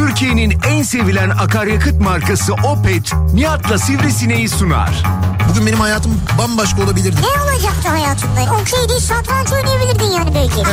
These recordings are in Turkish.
Türkiye'nin en sevilen akaryakıt markası Opet, Nihat'la Sivrisineği sunar. Bugün benim hayatım bambaşka olabilirdi. Ne olacaktı hayatında? Okey değil satranç oynayabilirdin yani belki.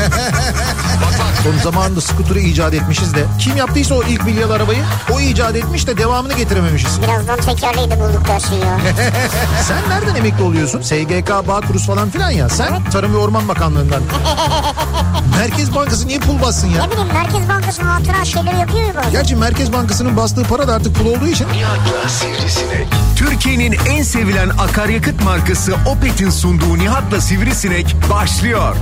Son zamanında skuturu icat etmişiz de. Kim yaptıysa o ilk milyalı arabayı o icat etmiş de devamını getirememişiz. Birazdan tekerleği de bulduk dersin ya. Sen nereden emekli oluyorsun? SGK, Bağkuruz falan filan ya. Sen Tarım ve Orman Bakanlığı'ndan. Merkez Bankası niye pul bassın ya? ne bileyim Merkez Bankası hatıra şeyleri yapıyor ya bazen. Gerçi Merkez Bankası'nın bastığı para da artık pul olduğu için. Nihat'la Sivrisinek. Türkiye'nin en sevilen akaryakıt markası Opet'in sunduğu Nihat'la Sivrisinek başlıyor.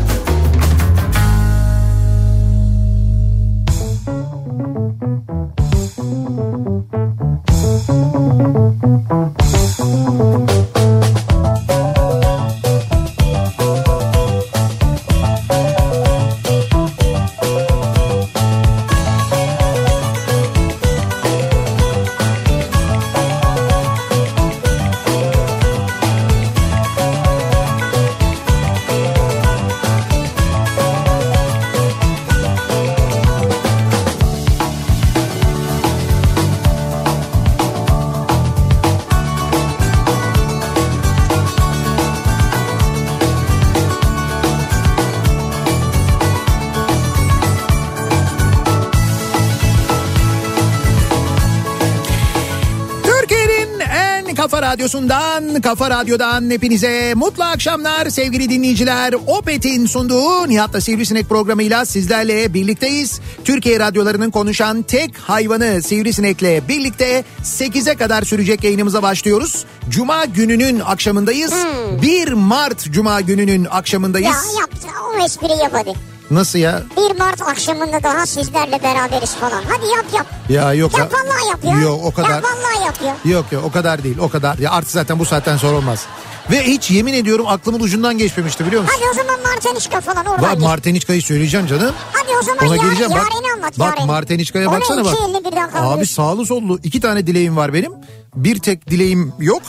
Radyosundan, kafa radyodan hepinize mutlu akşamlar sevgili dinleyiciler. Opet'in sunduğu Nihat'la Sivrisinek programıyla sizlerle birlikteyiz. Türkiye radyolarının konuşan tek hayvanı Sivrisinek'le birlikte 8'e kadar sürecek yayınımıza başlıyoruz. Cuma gününün akşamındayız. 1 Mart Cuma gününün akşamındayız. Ya yap o espriyi yap hadi. Nasıl ya? 1 Mart akşamında daha sizlerle beraberiz falan. Hadi yap yap. Ya yok Yap vallahi yap ya. Yok o kadar. Yap vallahi yap ya. Yok yok o kadar değil o kadar. Ya artık zaten bu saatten sonra olmaz. Ve hiç yemin ediyorum aklımın ucundan geçmemişti biliyor musun? Hadi o zaman Martenişka falan oradan Bak. Marteniçka'yı söyleyeceğim canım. Hadi o zaman Ona yar, geleceğim bak. Yaren'i anlat Bak Yaren'i. Marteniçka'ya baksana bak. iki. Abi sağlı sollu iki tane dileğim var benim. Bir tek dileğim yok.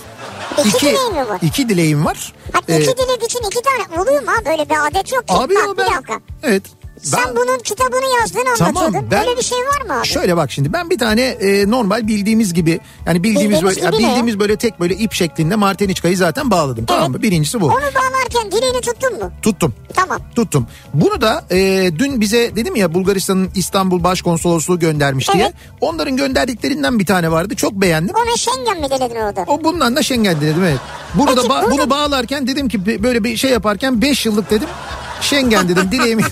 İki dileğin mi var? İki dileğim var. Hadi Ee, iki dilek için iki tane oluyor mu? Böyle bir adet yok ki. Abi Bak ben... bir dakika. Evet. Sen Ben- bunun kitabını yazdığını anlatıyordun. Tamam ben Öyle bir şey var mı abi? Şöyle bak şimdi ben bir tane e, normal bildiğimiz gibi yani bildiğimiz Bildiğimiz böyle ya gibi ne? bildiğimiz böyle tek böyle ip şeklinde Marteniçka'yı zaten bağladım tamam mı? Birincisi bu. Onu bağlarken dileğini tuttun mu? Tuttum. Tamam. Tuttum. Bunu da e, dün bize dedim ya Bulgaristan'ın İstanbul Başkonsolosluğu göndermiş diye. Evet. Onların gönderdiklerinden bir tane vardı. Çok beğendim. Ona Schengen mi denedin orada? O bundan da Schengen dedim evet. Bunu Peki, da ba- bunu bağlarken dedim ki böyle bir şey yaparken 5 yıllık dedim. Schengen dedim dileğimi.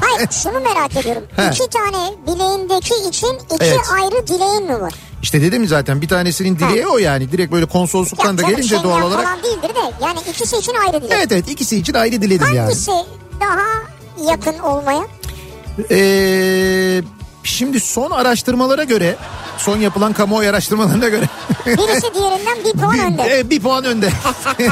Hayır şunu merak ediyorum. He. İki tane bileğindeki için iki Evet. ayrı dileğin mi var? işte dedim zaten bir tanesinin dileği o yani. Direkt böyle konsolosluktan da canım, gelince Schengen doğal olarak. falan değildir de yani ikisi için ayrı dilek. Evet evet ikisi için ayrı diledim yani. Hangisi daha yakın olmaya? Ee, şimdi son araştırmalara göre son yapılan kamuoyu araştırmalarına göre Birisi diğerinden bir puan önde. e, bir puan önde.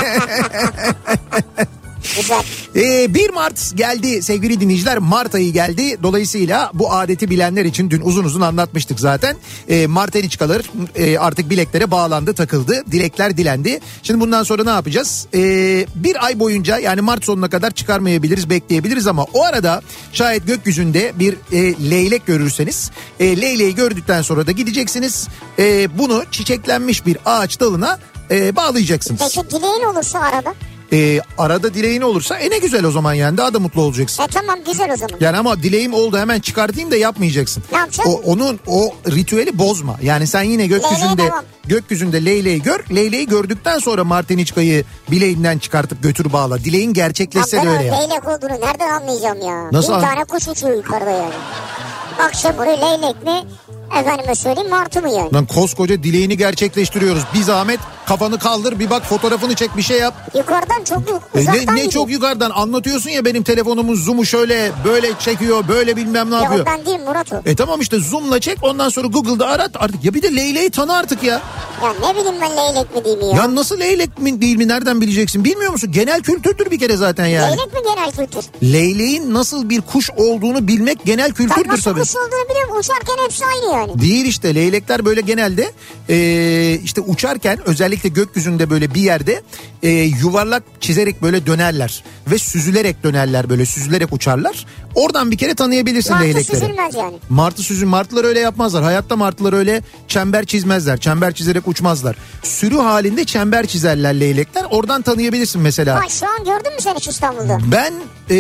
Güzel. Ee, 1 Mart geldi sevgili dinleyiciler. Mart ayı geldi. Dolayısıyla bu adeti bilenler için dün uzun uzun anlatmıştık zaten. Ee, Marteniçkalar e, artık bileklere bağlandı, takıldı. Dilekler dilendi. Şimdi bundan sonra ne yapacağız? Ee, bir ay boyunca yani Mart sonuna kadar çıkarmayabiliriz, bekleyebiliriz ama o arada şayet gökyüzünde bir e, leylek görürseniz e, leyleği gördükten sonra da gideceksiniz. E, bunu çiçeklenmiş bir ağaç dalına e, bağlayacaksınız. Peki dileğin olursa arada? Ee, arada dileğin olursa e ne güzel o zaman yani daha da mutlu olacaksın. E tamam güzel o zaman. Yani ama dileğim oldu hemen çıkartayım da yapmayacaksın. Ne yapacaksın? O, onun o ritüeli bozma. Yani sen yine gökyüzünde devam. gökyüzünde leyleği gör. Leyleği gördükten sonra Martiniçka'yı bileğinden çıkartıp götür bağla. Dileğin Ya gerçekleşse ben de öyle yap. leylek olduğunu nereden anlayacağım ya? Nasıl Bin an- tane kuş uçuyor yukarıda yani. Akşam buraya leylek mi? Efendime söyleyeyim martı mı yani? Lan koskoca dileğini gerçekleştiriyoruz. Bir zahmet kafanı kaldır bir bak fotoğrafını çek bir şey yap. Yukarıdan çok yu- E uzaktan ne, ne çok yukarıdan anlatıyorsun ya benim telefonumun zoom'u şöyle böyle çekiyor böyle bilmem ne Ya yapıyor. ben değil Murat o. E tamam işte zoom'la çek ondan sonra Google'da arat artık ya bir de leyleği tanı artık ya. Ya ne bileyim ben leylek mi diyeyim ya. Ya nasıl leylek mi değil mi nereden bileceksin bilmiyor musun? Genel kültürdür bir kere zaten yani. Leylek mi genel kültür? Leyleğin nasıl bir kuş olduğunu bilmek genel kültürdür nasıl tabii. kuş olduğunu biliyorum. Uçarken hepsi aynı yani. Değil işte leylekler böyle genelde e, işte uçarken özellikle özellikle gökyüzünde böyle bir yerde e, yuvarlak çizerek böyle dönerler ve süzülerek dönerler böyle süzülerek uçarlar. Oradan bir kere tanıyabilirsin Martı leylekleri. süzülmez yani. Martı süzün martılar öyle yapmazlar. Hayatta martılar öyle çember çizmezler. Çember çizerek uçmazlar. Sürü halinde çember çizerler leylekler. Oradan tanıyabilirsin mesela. Ay şu an gördün mü sen hiç İstanbul'da? Ben e,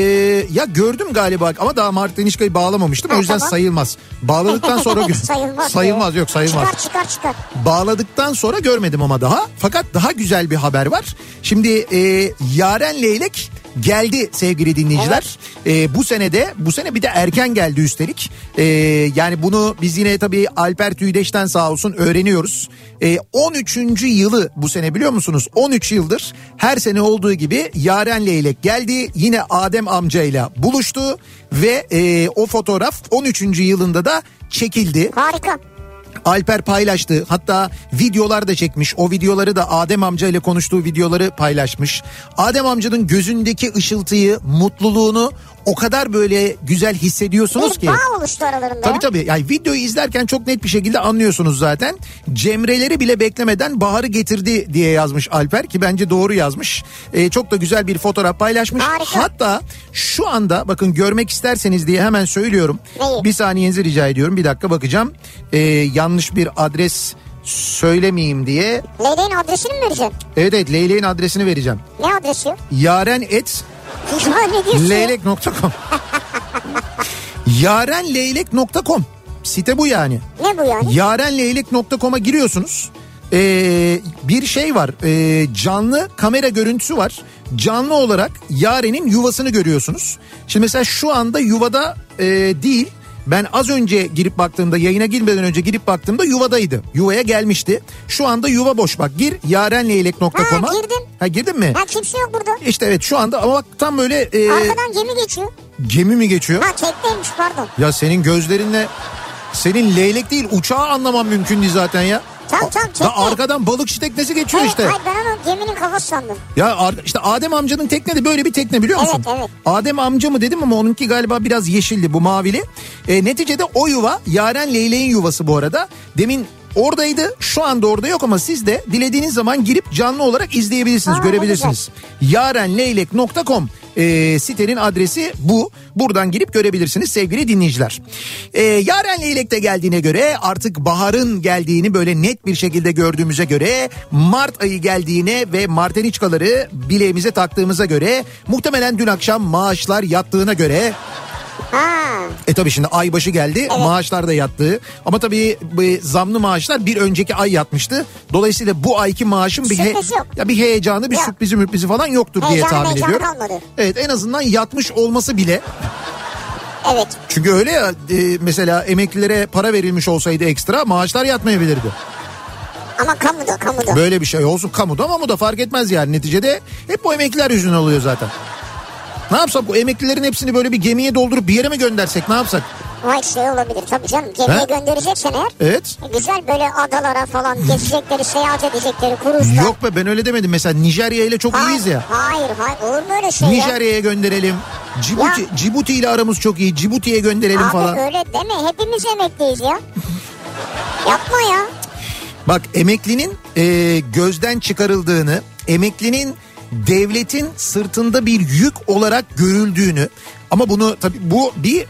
ya gördüm galiba ama daha Martı Denişka'yı bağlamamıştım. Ha, o yüzden tamam. sayılmaz. Bağladıkten sonra sayılmaz. sayılmaz yok sayılmaz. Çıkar çıkar çıkar. Bağladıktan sonra görmedim ama daha. Fakat daha güzel bir haber var. Şimdi e, Yaren Leylek geldi sevgili dinleyiciler. E, bu sene de bu sene bir de erken geldi üstelik. E, yani bunu biz yine tabii Alper Tüydeş'ten sağ olsun öğreniyoruz. E, 13. yılı bu sene biliyor musunuz? 13 yıldır her sene olduğu gibi Yaren Leylek geldi. Yine Adem amcayla buluştu ve e, o fotoğraf 13. yılında da çekildi. Harika. Alper paylaştı. Hatta videolar da çekmiş. O videoları da Adem amca ile konuştuğu videoları paylaşmış. Adem amcanın gözündeki ışıltıyı, mutluluğunu o kadar böyle güzel hissediyorsunuz Bir ki. bağ oluştu aralarında. Tabii tabii. Yani videoyu izlerken çok net bir şekilde anlıyorsunuz zaten. Cemreleri bile beklemeden baharı getirdi diye yazmış Alper ki bence doğru yazmış. Ee, çok da güzel bir fotoğraf paylaşmış. Harika. Hatta şu anda bakın görmek isterseniz diye hemen söylüyorum. Neyi? Bir saniyenizi rica ediyorum. Bir dakika bakacağım. Ee, yanlış bir adres söylemeyeyim diye. Leyleğin adresini mi vereceksin? Evet evet Leylek'in adresini vereceğim. Ne adresi? Yaren et Ya ne diyorsun? leylek.com Yarenleylek.com Site bu yani. Ne bu yani? Yarenleylek.com'a giriyorsunuz. Ee, bir şey var. Ee, canlı kamera görüntüsü var. Canlı olarak Yaren'in yuvasını görüyorsunuz. Şimdi mesela şu anda yuvada e, değil. Ben az önce girip baktığımda yayına girmeden önce girip baktığımda yuvadaydı. Yuvaya gelmişti. Şu anda yuva boş bak. Gir yarenleylek.com'a. Ha, girdim. Ha girdin mi? Ha kimse yok burada. İşte evet şu anda ama bak tam böyle e, Arkadan gemi geçiyor. gemi mi geçiyor? Ha tekneymiş pardon. Ya senin gözlerinle senin leylek değil uçağı anlamam mümkün değil zaten ya. Tamam, Da tekne. arkadan balıkçı teknesi geçiyor Hayır, işte. hayır ben onu geminin kafası sandım. Ya işte Adem amcanın tekne de böyle bir tekne biliyor musun? Evet, evet. Adem amca mı dedim ama onunki galiba biraz yeşildi bu mavili. E, neticede o yuva Yaren Leylek'in yuvası bu arada. Demin oradaydı şu anda orada yok ama siz de dilediğiniz zaman girip canlı olarak izleyebilirsiniz ne görebilirsiniz. Yarenleylek.com e, sitenin adresi bu. Buradan girip görebilirsiniz sevgili dinleyiciler. E, Yaren Leylek de geldiğine göre artık baharın geldiğini böyle net bir şekilde gördüğümüze göre Mart ayı geldiğine ve Marteniçkaları bileğimize taktığımıza göre muhtemelen dün akşam maaşlar yattığına göre Ha. e tabii şimdi ay başı geldi maaşlar da yattı. Ama tabii bu zamlı maaşlar bir önceki ay yatmıştı. Dolayısıyla bu ayki maaşın bir, Sürpriz yok. ya bir heyecanı bir Yok. sürprizi mürprizi falan yoktur diye Heyecanı tahmin ediyorum. kalmadı. Evet en azından yatmış olması bile. Evet. Çünkü öyle ya e, mesela emeklilere para verilmiş olsaydı ekstra maaşlar yatmayabilirdi. Ama kamuda kamuda. Böyle bir şey olsun kamuda ama da fark etmez yani neticede hep bu emekliler yüzünden oluyor zaten. Ne yapsak bu emeklilerin hepsini böyle bir gemiye doldurup bir yere mi göndersek ne yapsak? Vay şey olabilir tabii canım. Gemiye He? göndereceksen eğer. Evet. e, Güzel böyle adalara falan gezecekleri, seyahat edecekleri, kruzda. Yok be ben öyle demedim. Mesela Nijerya ile çok Hayır, iyiyiz ya. Hayır hayır olur mu öyle şey ya? Nijerya'ya gönderelim. Cibuti, Ya. Cibuti ile aramız çok iyi. Cibuti'ye gönderelim Abi falan. öyle deme hepimiz emekliyiz ya. Yapma ya. Bak emeklinin e, gözden çıkarıldığını, emeklinin devletin sırtında bir yük olarak görüldüğünü ama bunu tabii bu bir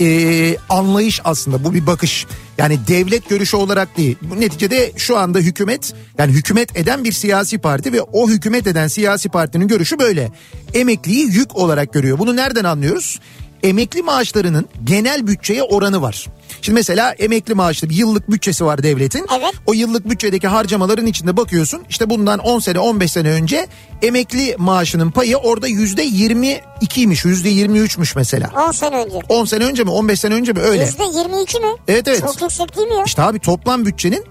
e, anlayış aslında bu bir bakış. Yani devlet görüşü olarak değil. Bu neticede şu anda hükümet yani hükümet eden bir siyasi parti ve o hükümet eden siyasi partinin görüşü böyle. Emekliyi yük olarak görüyor. Bunu nereden anlıyoruz? Emekli maaşlarının genel bütçeye oranı var. Şimdi mesela emekli maaşlı bir yıllık bütçesi var devletin. Evet. O yıllık bütçedeki harcamaların içinde bakıyorsun. İşte bundan 10 sene 15 sene önce emekli maaşının payı orada yüzde 22'ymiş yüzde 23'müş mesela. 10 sene önce. 10 sene önce mi 15 sene önce mi öyle. Yüzde 22 mi? Evet, evet. Çok yüksek değil mi ya? İşte abi toplam bütçenin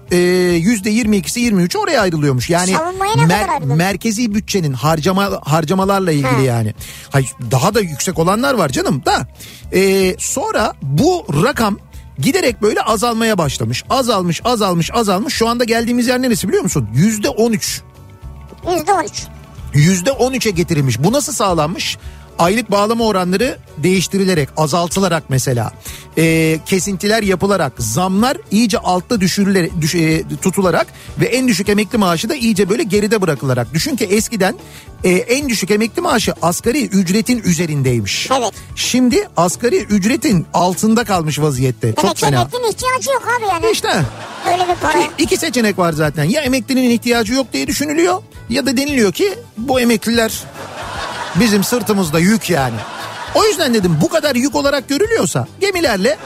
yüzde 22'si 23'ü oraya ayrılıyormuş. Yani ayrılıyor? merkezi bütçenin harcama harcamalarla ilgili Ha. yani. Hayır, daha da yüksek olanlar var canım da. E, sonra bu rakam giderek böyle azalmaya başlamış. Azalmış, azalmış, azalmış. Şu anda geldiğimiz yer neresi biliyor musun? Yüzde 13. Yüzde 13. Yüzde 13'e getirilmiş. Bu nasıl sağlanmış? Aylık bağlama oranları değiştirilerek azaltılarak mesela e, kesintiler yapılarak zamlar iyice altta düşürülerek düş, e, tutularak ve en düşük emekli maaşı da iyice böyle geride bırakılarak düşün ki eskiden e, en düşük emekli maaşı asgari ücretin üzerindeymiş. Evet. Şimdi asgari ücretin altında kalmış vaziyette. Çok Demek ki fena. emeklinin ihtiyacı yok abi yani. İşte Öyle bir paraya. iki seçenek var zaten. Ya emeklinin ihtiyacı yok diye düşünülüyor ya da deniliyor ki bu emekliler bizim sırtımızda yük yani. O yüzden dedim bu kadar yük olarak görülüyorsa gemilerle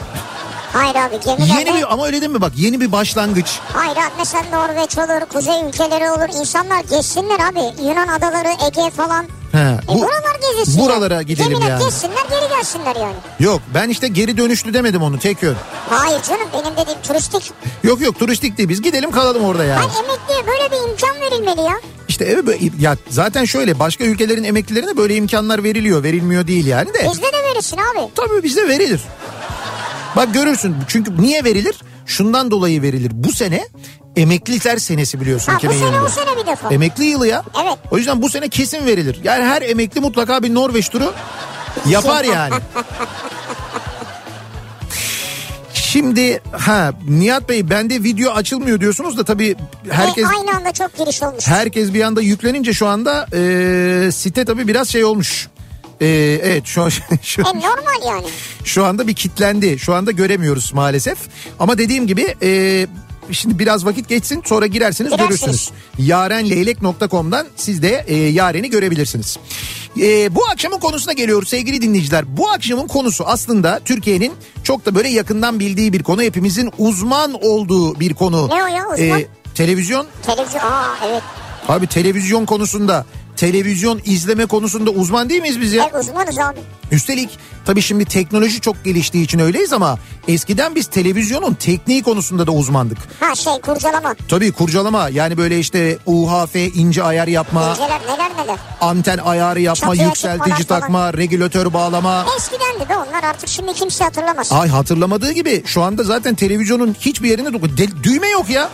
Hayır abi gemilerle. yeni bir ama öyle değil mi bak yeni bir başlangıç. Hayır abi mesela Norveç olur, kuzey ülkeleri olur. İnsanlar geçsinler abi. Yunan adaları, Ege falan. He, E bu- buralar gezilsin. buralara ya. gidelim Gemiler yani. geçsinler geri gelsinler yani. Yok ben işte geri dönüşlü demedim onu tek yön. Hayır canım benim dediğim turistik. Yok yok turistik değil biz gidelim kalalım orada yani. Ben emekliye böyle bir imkan verilmeli ya. İşte evet böyle- ya zaten şöyle başka ülkelerin emeklilerine böyle imkanlar veriliyor verilmiyor değil yani de. Bizde de verirsin abi. Tabii bize verilir. Bak görürsün çünkü niye verilir? Şundan dolayı verilir. Bu sene emekliler senesi biliyorsun Ha, bu sene 2020'de. o sene bir defa. Emekli yılı ya. Evet. O yüzden bu sene kesin verilir. Yani her emekli mutlaka bir Norveç turu yapar yani. Şimdi ha Nihat Bey bende video açılmıyor diyorsunuz da tabii herkes E, aynı anda çok giriş olmuş. herkes bir anda yüklenince şu anda e, site tabii biraz şey olmuş. E, evet şu, an- şu, E normal yani. şu anda bir kitlendi. Şu anda göremiyoruz maalesef. Ama dediğim gibi e, şimdi biraz vakit geçsin sonra girersiniz Girersiniz. görürsünüz. Yarenleylek.com'dan siz de e, Yaren'i görebilirsiniz. E, bu akşamın konusuna geliyoruz sevgili dinleyiciler. Bu akşamın konusu aslında Türkiye'nin çok da böyle yakından bildiği bir konu. Hepimizin uzman olduğu bir konu. Ne o ya, uzman? E, televizyon Televizyon aa evet. Abi televizyon konusunda, televizyon izleme konusunda uzman değil miyiz biz ya? E, uzmanız abi. Üstelik tabii şimdi teknoloji çok geliştiği için öyleyiz ama eskiden biz televizyonun tekniği konusunda da uzmandık. Ha şey kurcalama. Tabii kurcalama yani böyle işte UHF ince ayar yapma, İnceler neler neler. anten ayarı yapma, Çatıya yükseltici takma, regülatör bağlama. Eskidendi be onlar artık şimdi kimse hatırlamaz. Ay hatırlamadığı gibi şu anda zaten televizyonun hiçbir yerinde dü- de- düğme yok ya.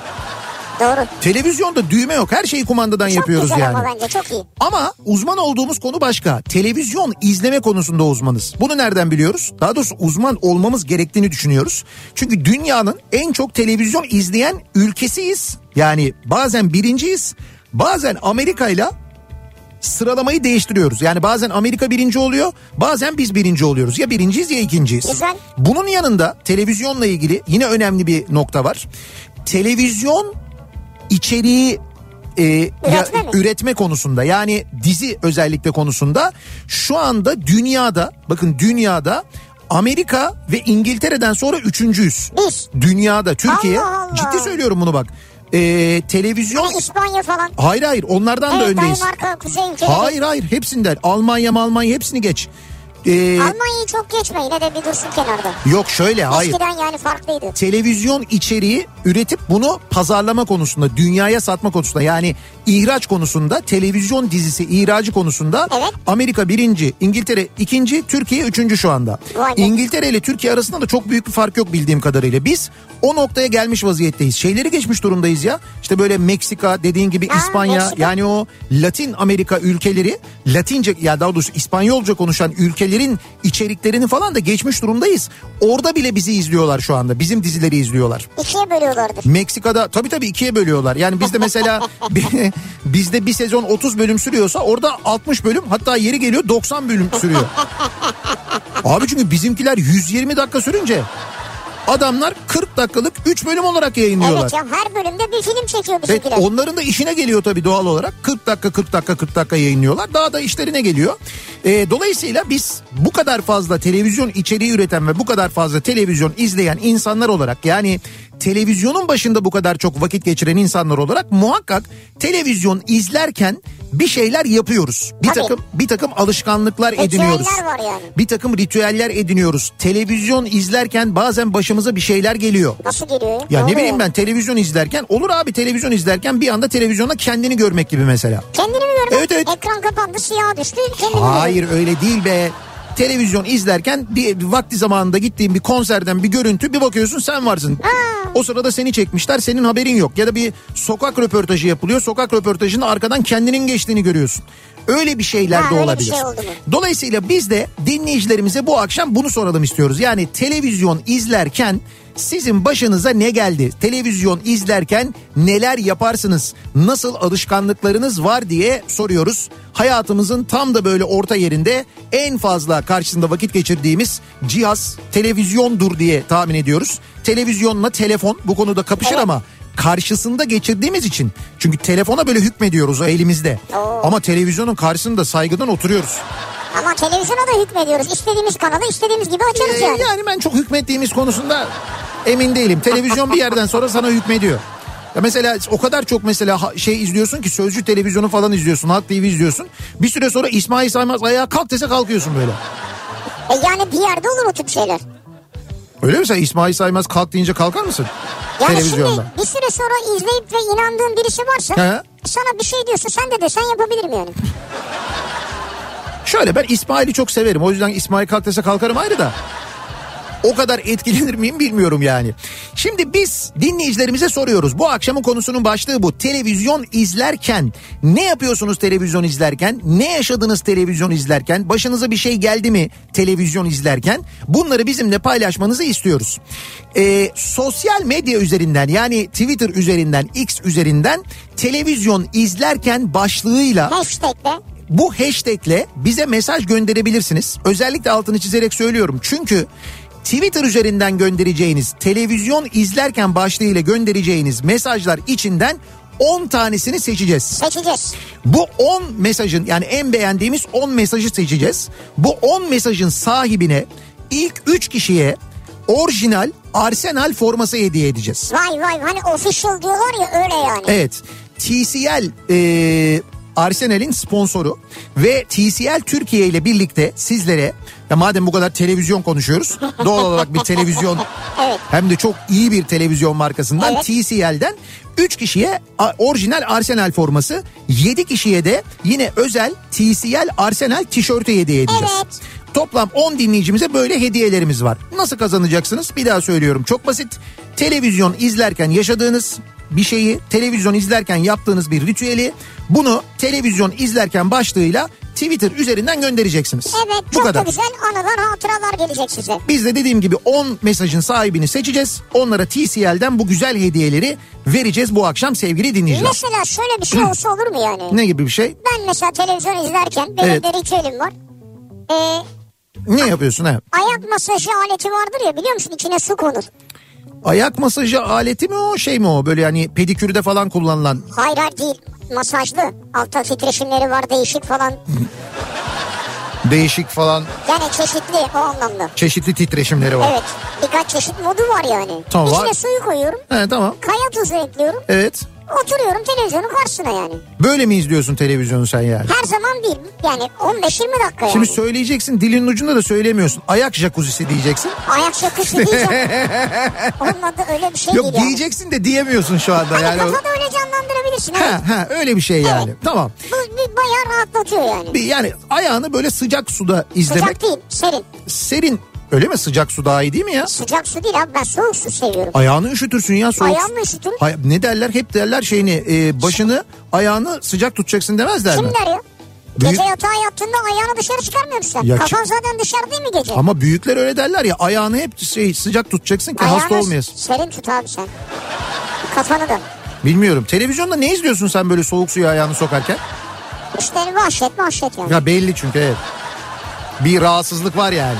Doğru. Televizyonda düğme yok. Her şeyi kumandadan Çok yapıyoruz güzel yani. ama bence çok iyi. Ama uzman olduğumuz konu başka. Televizyon izleme konusunda uzmanız. Bunu nereden biliyoruz? Daha doğrusu uzman olmamız gerektiğini düşünüyoruz. Çünkü dünyanın en çok televizyon izleyen ülkesiyiz. Yani bazen birinciyiz, bazen Amerika ile sıralamayı değiştiriyoruz. Yani bazen Amerika birinci oluyor, bazen biz birinci oluyoruz. Ya birinciyiz ya ikinciyiz. Güzel. Bunun yanında televizyonla ilgili yine önemli bir nokta var. Televizyon içeriği e, ya- Üretme mi? üretme konusunda yani dizi özellikle konusunda şu anda dünyada bakın dünyada Amerika ve İngiltere'den sonra üçüncüyüz. Biz. Dünyada Türkiye Allah Allah. ciddi söylüyorum bunu bak. E, televizyon Hani İspanya falan. hayır hayır onlardan da Evet öndeyiz. Danimarka, Kuzey ülkeleri. Hayır hayır hepsinden Almanya Almanya hepsini geç. E, Almanya'yı çok geçme yine de bir dursun kenarda. yok şöyle hayır. Eskiden yani farklıydı. televizyon içeriği üretip bunu pazarlama konusunda, dünyaya satma konusunda yani ihraç konusunda, televizyon dizisi ihracı konusunda Evet. Amerika birinci, İngiltere ikinci, Türkiye üçüncü şu anda. Vay. İngiltere ile Türkiye arasında da çok büyük bir fark yok bildiğim kadarıyla. Biz o noktaya gelmiş vaziyetteyiz. Şeyleri geçmiş durumdayız ya. İşte böyle Meksika dediğin gibi Ha, İspanya Meksika. yani o Latin Amerika ülkeleri Latince ya daha doğrusu İspanyolca konuşan ülkelerin içeriklerini falan da geçmiş durumdayız. Orada bile bizi izliyorlar şu anda. Bizim dizileri izliyorlar. İkiye bölüyorlardır. Meksika'da tabii tabii ikiye bölüyorlar. Yani bizde mesela bizde bir sezon 30 bölüm sürüyorsa orada 60 bölüm hatta yeri geliyor 90 bölüm sürüyor. Abi çünkü bizimkiler 120 dakika sürünce adamlar 40 dakikalık 3 bölüm olarak yayınlıyorlar. Evet ya her bölümde bir film çekiyor Evet, bizimkiler. onların da işine geliyor tabii doğal olarak. 40 dakika 40 dakika 40 dakika yayınlıyorlar. Daha da işlerine geliyor. Ee, dolayısıyla biz bu kadar fazla televizyon içeriği üreten ve bu kadar fazla televizyon izleyen insanlar olarak yani televizyonun başında bu kadar çok vakit geçiren insanlar olarak muhakkak televizyon izlerken bir şeyler yapıyoruz. Bir Tabii. takım bir takım alışkanlıklar Ritüeller ediniyoruz. var yani. Bir takım ritüeller ediniyoruz. Televizyon izlerken bazen başımıza bir şeyler geliyor. Nasıl geliyor? Ya ne oluyor? bileyim ben televizyon izlerken olur abi televizyon izlerken bir anda televizyonda kendini görmek gibi mesela. Kendini mi gördün? Evet, evet. Ekran kapandı siyah düştü. Kendini Hayır öyle değil be. Televizyon izlerken bir, vakti zamanında gittiğin bir konserden bir görüntü bir bakıyorsun sen varsın. O sırada seni çekmişler senin haberin yok. Ya da bir sokak röportajı yapılıyor. Sokak röportajında arkadan kendinin geçtiğini görüyorsun. Öyle bir şeyler Ha, de olabilir. şey? Dolayısıyla biz de dinleyicilerimize bu akşam bunu soralım istiyoruz. Yani televizyon izlerken sizin başınıza ne geldi? Televizyon izlerken neler yaparsınız? Nasıl alışkanlıklarınız var diye soruyoruz. Hayatımızın tam da böyle orta yerinde en fazla karşısında vakit geçirdiğimiz cihaz televizyondur diye tahmin ediyoruz. Televizyonla telefon bu konuda kapışır Evet. ama karşısında geçirdiğimiz için. Çünkü telefona böyle hükmediyoruz o elimizde. Oo. Ama televizyonun karşısında saygıdan oturuyoruz. Ama televizyona da hükmediyoruz. İstediğimiz kanalı istediğimiz gibi açarız Ee, yani. yani ben çok hükmettiğimiz konusunda emin değilim. Televizyon bir yerden sonra sana hükmediyor. Ya mesela o kadar çok mesela şey izliyorsun ki sözcü televizyonu falan izliyorsun. Halk TV izliyorsun. Bir süre sonra İsmail Saymaz ayağa kalk dese kalkıyorsun böyle. E yani bir yerde olur o tip şeyler. Öyle mi sen İsmail Saymaz kalk deyince kalkar mısın? Yani Televizyonda. şimdi bir süre sonra izleyip ve inandığın birisi varsa He. sana bir şey diyorsa sen de desen yapabilirim yani. Şöyle ben İsmail'i çok severim. O yüzden İsmail kalk dese kalkarım ayrı da. O kadar etkilenir miyim bilmiyorum yani. Şimdi biz dinleyicilerimize soruyoruz. Bu akşamın konusunun başlığı bu. Televizyon izlerken ne yapıyorsunuz televizyon izlerken? Ne yaşadınız televizyon izlerken? Başınıza bir şey geldi mi televizyon izlerken? Bunları bizimle paylaşmanızı istiyoruz. Ee, sosyal medya üzerinden yani Twitter üzerinden X üzerinden televizyon izlerken başlığıyla Hashtag'le bu hashtagle bize mesaj gönderebilirsiniz. Özellikle altını çizerek söylüyorum. Çünkü Twitter üzerinden göndereceğiniz, televizyon izlerken başlığıyla göndereceğiniz mesajlar içinden 10 tanesini seçeceğiz. seçeceğiz. Bu 10 mesajın yani en beğendiğimiz 10 mesajı seçeceğiz. Bu 10 mesajın sahibine ilk 3 kişiye orijinal Arsenal forması hediye edeceğiz. Vay vay hani official diyorlar ya öyle yani. Evet. TCL e, Arsenal'in sponsoru ve TCL Türkiye ile birlikte sizlere ya madem bu kadar televizyon konuşuyoruz doğal olarak bir televizyon Evet. hem de çok iyi bir televizyon markasından Evet. TCL'den 3 kişiye orijinal Arsenal forması 7 kişiye de yine özel TCL Arsenal tişörtü hediye edeceğiz. Evet. Toplam 10 dinleyicimize böyle hediyelerimiz var. Nasıl kazanacaksınız? Bir daha söylüyorum. Çok basit. Televizyon izlerken yaşadığınız bir şeyi, televizyon izlerken yaptığınız bir ritüeli bunu televizyon izlerken başlığıyla Twitter üzerinden göndereceksiniz. Evet Bu çok kadar. da güzel anılar hatıralar gelecek size. Biz de dediğim gibi 10 mesajın sahibini seçeceğiz. Onlara TCL'den bu güzel hediyeleri vereceğiz bu akşam sevgili dinleyiciler. Mesela şöyle bir şey olsa olur mu yani? Ne gibi bir şey? Ben mesela televizyon izlerken benim Evet. de ritüelim var. Ee, Ne yapıyorsun ha? ayak masajı aleti vardır ya biliyor musun içine su konur. Ayak masajı aleti mi o şey mi o? Böyle hani pedikürde falan kullanılan. Hayır hayır değil masajlı. Altta titreşimleri var değişik falan. Değişik falan Yani çeşitli o anlamda. çeşitli titreşimleri var. Evet birkaç çeşit modu var yani. Tamam, İçine var. suyu koyuyorum. He tamam. Kaya tuzu ekliyorum. Evet. Oturuyorum televizyonun karşısına yani. Böyle mi izliyorsun televizyonu sen yani? Her zaman değil. Yani 15-20 dakika yani. Şimdi söyleyeceksin dilin ucunda da söylemiyorsun. Ayak jacuzzi diyeceksin. Ayak şakası diyeceğim. Olmadı öyle bir şey Yok değil yani. diyeceksin de diyemiyorsun şu anda. Hani Yani kafada öyle canlandırabilirsin. Evet. ha, ha, öyle bir şey yani. Evet. Tamam. Bu bir bayağı rahatlatıyor yani. Bir, yani ayağını böyle sıcak suda izlemek. Sıcak değil serin. Serin. Öyle mi sıcak su daha iyi değil mi ya? Sıcak su değil abi ben soğuk su seviyorum. Ayağını üşütürsün ya soğuk. Ayağımı üşütürüm. Hay- ne derler? Hep derler şeyini e, başını ayağını sıcak tutacaksın demezler mi? Kim der ya? Büyük- Gece yatağa yattığında ayağını dışarı çıkarmıyor musun? Ya Kafan çık- zaten dışarı değil mi gece? Ama büyükler öyle derler ya ayağını hep şey sıcak tutacaksın ki hasta Ayağını olmayasın. serin tut abi sen. Kafanı da. Bilmiyorum. Televizyonda ne izliyorsun sen böyle soğuk suya ayağını sokarken? İşte vahşet vahşet yani. Ya belli çünkü evet. Bir rahatsızlık var yani.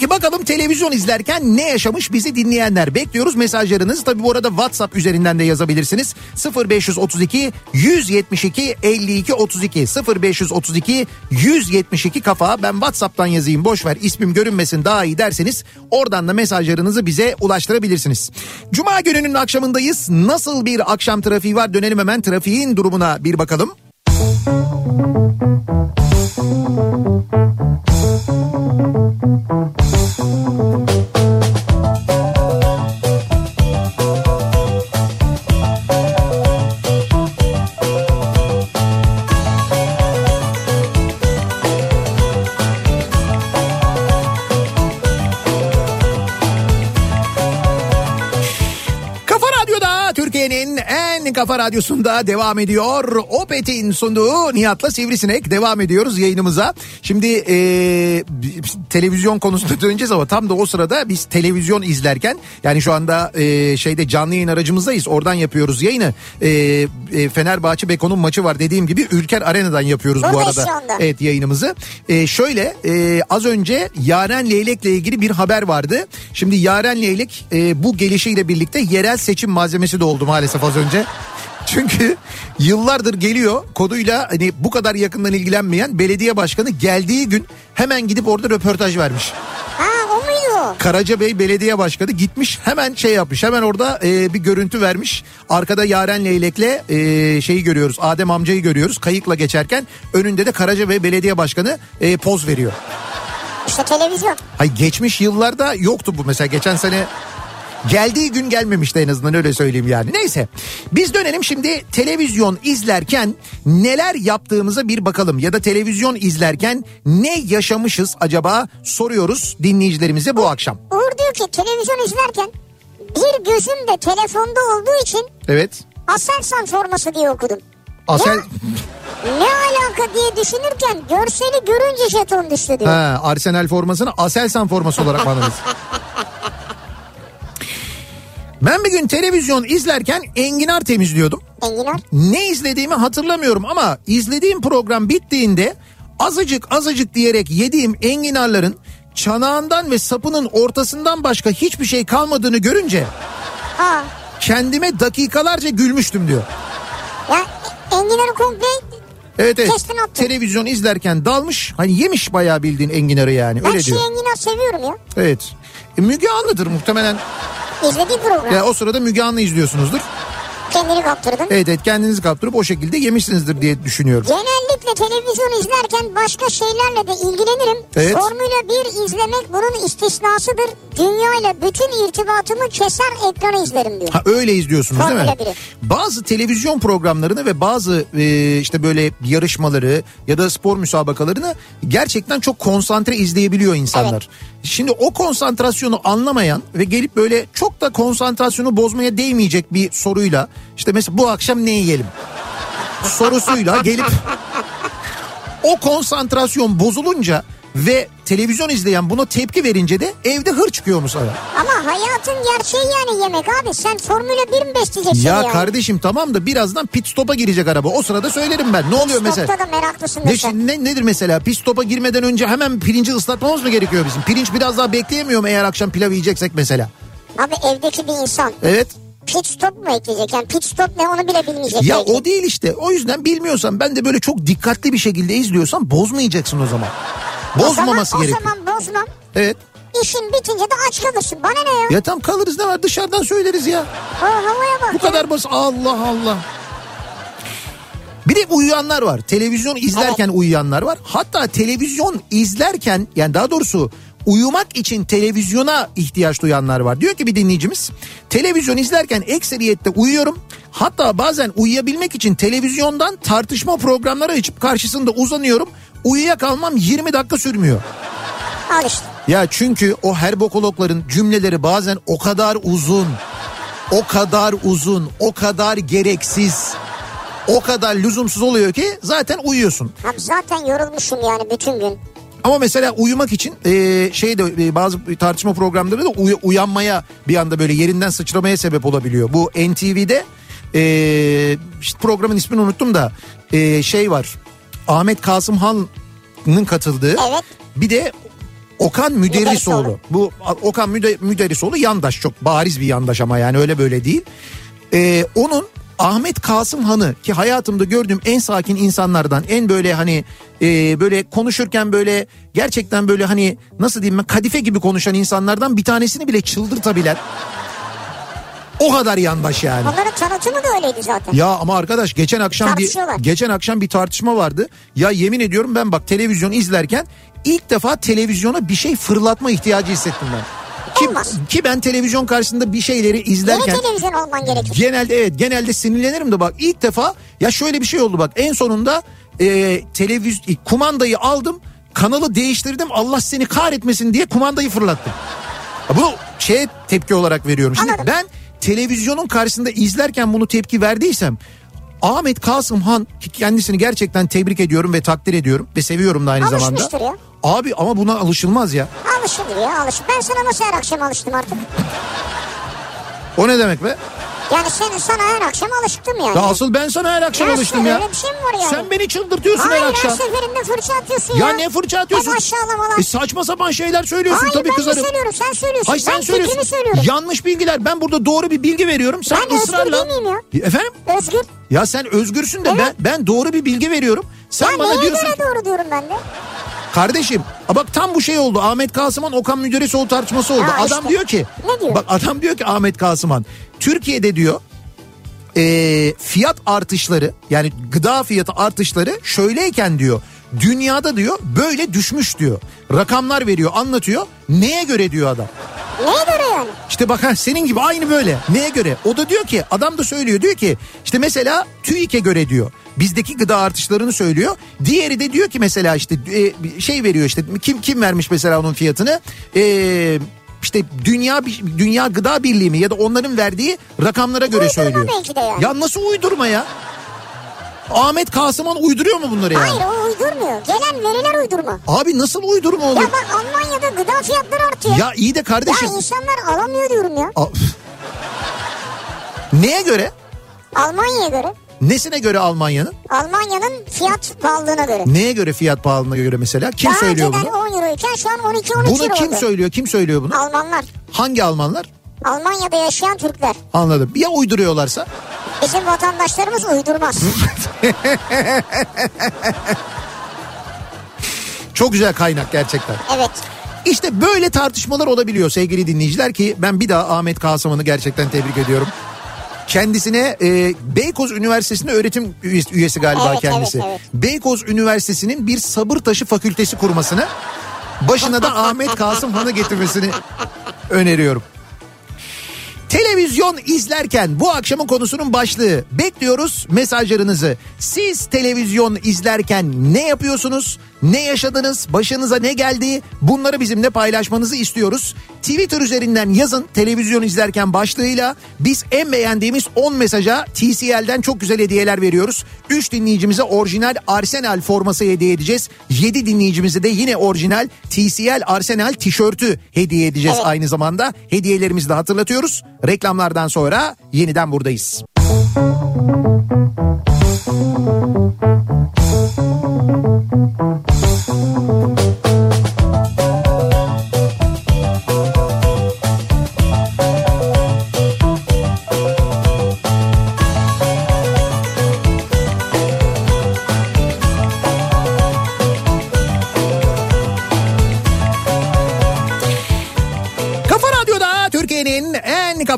Peki bakalım televizyon izlerken ne yaşamış bizi dinleyenler bekliyoruz mesajlarınızı. Tabi bu arada WhatsApp üzerinden de yazabilirsiniz. 0532 172 52 32 0532 172 kafa ben WhatsApp'tan yazayım boş ver ismim görünmesin daha iyi derseniz oradan da mesajlarınızı bize ulaştırabilirsiniz. Cuma gününün akşamındayız. Nasıl bir akşam trafiği var dönelim hemen trafiğin durumuna bir bakalım. Kafa Radyo'da Türkiye'nin Kafa Radyosu'nda devam ediyor. Opet'in sunduğu Nihat'la Sivrisinek devam ediyoruz yayınımıza. Şimdi e, televizyon konusunda döneceğiz ama tam da o sırada biz televizyon izlerken yani şu anda e, şeyde canlı yayın aracımızdayız. Oradan yapıyoruz yayını. E, e, Fenerbahçe Beko'nun maçı var dediğim gibi Ülker Arena'dan yapıyoruz bu Buradayız arada. Evet yayınımızı. E, şöyle e, az önce Yaren Leylek'le ilgili bir haber vardı. Şimdi Yaren Leylek e, bu gelişiyle birlikte yerel seçim malzemesi de oldu maalesef az önce. Çünkü yıllardır geliyor koduyla hani bu kadar yakından ilgilenmeyen belediye başkanı geldiği gün hemen gidip orada röportaj vermiş. Ha o muydu? Karacabey Belediye Başkanı gitmiş hemen şey yapmış hemen orada e, bir görüntü vermiş. Arkada Yaren Leylek'le e, şeyi görüyoruz Adem amcayı görüyoruz kayıkla geçerken önünde de Karacabey Belediye Başkanı e, poz veriyor. İşte televizyon. Hay geçmiş yıllarda yoktu bu mesela geçen sene geldiği gün gelmemişti en azından öyle söyleyeyim yani. Neyse biz dönelim şimdi televizyon izlerken neler yaptığımıza bir bakalım ya da televizyon izlerken ne yaşamışız acaba soruyoruz dinleyicilerimize bu akşam. Uğur diyor ki televizyon izlerken bir gözüm de telefonda olduğu için Evet. Aselsan forması diye okudum. Asel Ya, ne alaka diye düşünürken görseli görünce jeton düştü diyor. ha, Arsenal formasını Aselsan forması olarak anladınız? Ben bir gün televizyon izlerken enginar temizliyordum. Enginar. Ne izlediğimi hatırlamıyorum ama izlediğim program bittiğinde azıcık azıcık diyerek yediğim enginarların çanağından ve sapının ortasından başka hiçbir şey kalmadığını görünce Ha. kendime dakikalarca gülmüştüm diyor. Ya enginarı komple Evet evet. Kestin attın. Televizyon izlerken dalmış. Hani yemiş bayağı bildiğin enginarı yani. ben Öyle şey diyor. enginar seviyorum ya. Evet. E, Müge Anlı'dır muhtemelen. İzlediği program. Ya o sırada Müge Anlı izliyorsunuzdur. Kendini kaptırdın. Evet evet kendinizi kaptırıp o şekilde yemişsinizdir diye düşünüyorum. Genellikle televizyon izlerken başka şeylerle de ilgilenirim. Evet. Formula 1 izlemek bunun istisnasıdır. Dünya ile bütün irtibatımı keser ekranı izlerim diyor. Ha öyle izliyorsunuz değil mi? Formula biri. Bazı televizyon programlarını ve bazı e, işte böyle yarışmaları ya da spor müsabakalarını gerçekten çok konsantre izleyebiliyor insanlar. Şimdi o konsantrasyonu anlamayan ve gelip böyle çok da konsantrasyonu bozmaya değmeyecek bir soruyla işte mesela bu akşam ne yiyelim? Sorusuyla gelip o konsantrasyon bozulunca ve televizyon izleyen buna tepki verince de evde hır çıkıyor mu sana? Ama hayatın gerçeği yani yemek abi. Sen Formula 1 mi besleyeceksin Ya yani? kardeşim tamam da birazdan pit stop'a girecek araba. O sırada söylerim ben. Ne oluyor mesela? Stopta da meraklısın Ne, sen. ne, nedir mesela? Pit stop'a girmeden önce hemen pirinci ıslatmamız mı gerekiyor bizim? Pirinç biraz daha bekleyemiyor mu eğer akşam pilav yiyeceksek mesela? Abi evdeki bir insan Evet. pit stop mu ekleyecek? Yani pit stop ne onu bile bilmeyecek. Ya belki. o değil işte. O yüzden bilmiyorsan ben de böyle çok dikkatli bir şekilde izliyorsan bozmayacaksın o zaman. Bozmaması o zaman, gerekiyor. O zaman bozmam. Evet. İşin bitince de aç kalırsın. Bana ne ya? Ya tam kalırız ne var dışarıdan söyleriz ya. O havaya bak. Bu kadar basit. Allah Allah. Bir de uyuyanlar var. Televizyon izlerken uyuyanlar var. Hatta televizyon izlerken yani daha doğrusu uyumak için televizyona ihtiyaç duyanlar var. Diyor ki bir dinleyicimiz televizyon izlerken ekseriyette uyuyorum. Hatta bazen uyuyabilmek için televizyondan tartışma programları açıp karşısında uzanıyorum. Uyuyakalmam 20 dakika sürmüyor. Al işte. Ya çünkü o herbokologların cümleleri bazen o kadar uzun, o kadar uzun, o kadar gereksiz, o kadar lüzumsuz oluyor ki zaten uyuyorsun. Abi zaten yorulmuşum yani bütün gün. Ama mesela uyumak için e, şey de e, bazı tartışma programları da uy- uyanmaya bir anda böyle yerinden sıçramaya sebep olabiliyor. Bu NTV'de e, işte programın ismini unuttum da e, şey var. Ahmet Kasım Han'ın katıldığı. Evet. Bir de Okan Müderrisoğlu. Müderrisoğlu. Bu Okan Müde, Müderrisoğlu yandaş çok bariz bir yandaş ama yani öyle böyle değil. Ee, onun Ahmet Kasım Han'ı ki hayatımda gördüğüm en sakin insanlardan en böyle hani e, böyle konuşurken böyle gerçekten böyle hani nasıl diyeyim ben kadife gibi konuşan insanlardan bir tanesini bile çıldırtabilen o kadar yandaş yani. Onların tanıtımı da öyleydi zaten. Ya ama arkadaş geçen akşam bir geçen akşam bir tartışma vardı. Ya yemin ediyorum ben bak televizyon izlerken ilk defa televizyona bir şey fırlatma ihtiyacı hissettim ben. Ki, Olmaz. ki ben televizyon karşısında bir şeyleri Yeni izlerken televizyon olman gerekir. genelde evet genelde sinirlenirim de bak ilk defa ya şöyle bir şey oldu bak en sonunda e, televiz kumandayı aldım kanalı değiştirdim Allah seni kahretmesin diye kumandayı fırlattım. Bunu şeye tepki olarak veriyorum. Şimdi Anladım. ben televizyonun karşısında izlerken bunu tepki verdiysem Ahmet Kasım Han ki kendisini gerçekten tebrik ediyorum ve takdir ediyorum ve seviyorum da aynı zamanda. Alışmıştır ya. Abi ama buna alışılmaz ya. Alışılır ya alış. Ben sana nasıl her akşam alıştım artık? O ne demek be? Yani senin sana her akşam alıştım yani. Ya asıl ben sana her akşam Nasıl? alıştım ya. Öyle bir şey mi var yani? Sen beni çıldırtıyorsun Hayır her akşam. her seferinde fırça atıyorsun ya. Ya ne fırça atıyorsun? Hep aşağılamalar. E saçma sapan şeyler söylüyorsun Hayır tabii ben kızarım. de söylüyorum sen söylüyorsun. Hayır sen ben söylüyorsun. söylüyorum. Yanlış bilgiler. Ben burada doğru bir bilgi veriyorum. Sen Ben özgür ısrarla. değil miyim ya? Efendim? Özgür. Ya sen özgürsün de Evet. ben ben doğru bir bilgi veriyorum. Sen ya bana diyorsun ki- doğru diyorum ben de. kardeşim a bak tam bu şey oldu. Ahmet Kasıman Okan Müderrisoğlu tartışması oldu. Ya adam işte. diyor ki Ne diyor? Bak adam diyor ki Ahmet Kasıman Türkiye'de diyor e, fiyat artışları yani gıda fiyatı artışları şöyleyken diyor dünyada diyor böyle düşmüş diyor. Rakamlar veriyor anlatıyor. Neye göre diyor adam. Neye göre yani? İşte bak ha, senin gibi aynı böyle. Neye göre? O da diyor ki adam da söylüyor diyor ki işte mesela TÜİK'e göre diyor. Bizdeki gıda artışlarını söylüyor. Diğeri de diyor ki mesela işte e, şey veriyor işte kim kim vermiş mesela onun fiyatını? E, işte dünya dünya gıda birliği mi ya da onların verdiği rakamlara göre Uydurma söylüyor. belki de yani. Ya nasıl uydurma ya? Ahmet Kasıman uyduruyor mu bunları yani? Hayır o uydurmuyor. Gelen veriler uydurma. Abi nasıl uydurma olur? Ya bak Almanya'da gıda fiyatları artıyor. Ya iyi de Ya kardeşim. insanlar alamıyor diyorum ya. A- Neye göre? Almanya'ya göre. Nesine göre Almanya'nın? Almanya'nın fiyat pahalılığına göre. Neye göre fiyat pahalılığına göre mesela? Kim Daha söylüyor bunu? 10 euroyken şu an 12-13 Bunu euro kim oldu. söylüyor? Kim söylüyor bunu? Almanlar. Hangi Almanlar? Almanya'da yaşayan Türkler. Anladım. Ya uyduruyorlarsa? Bizim vatandaşlarımız uydurmaz. Çok güzel kaynak gerçekten. evet. İşte böyle tartışmalar olabiliyor sevgili dinleyiciler ki ben bir daha Ahmet Kasıman'ı gerçekten tebrik ediyorum. Kendisine e, Beykoz Üniversitesi'nde öğretim üyesi, üyesi galiba Evet, kendisi. evet, evet. Beykoz Üniversitesi'nin bir sabır taşı fakültesi kurmasını başına da Ahmet Kasım Han'ı getirmesini öneriyorum. Televizyon izlerken bu akşamın konusunun başlığı. Bekliyoruz mesajlarınızı. Siz televizyon izlerken ne yapıyorsunuz? Ne yaşadınız? Başınıza ne geldi? Bunları bizimle paylaşmanızı istiyoruz. Twitter üzerinden yazın televizyon izlerken başlığıyla biz en beğendiğimiz 10 mesaja TCL'den çok güzel hediyeler veriyoruz. 3 dinleyicimize orijinal Arsenal forması hediye edeceğiz. 7 dinleyicimize de yine orijinal TCL Arsenal tişörtü hediye edeceğiz Evet. aynı zamanda. Hediyelerimizi de hatırlatıyoruz. Reklamlardan sonra yeniden buradayız. Kafa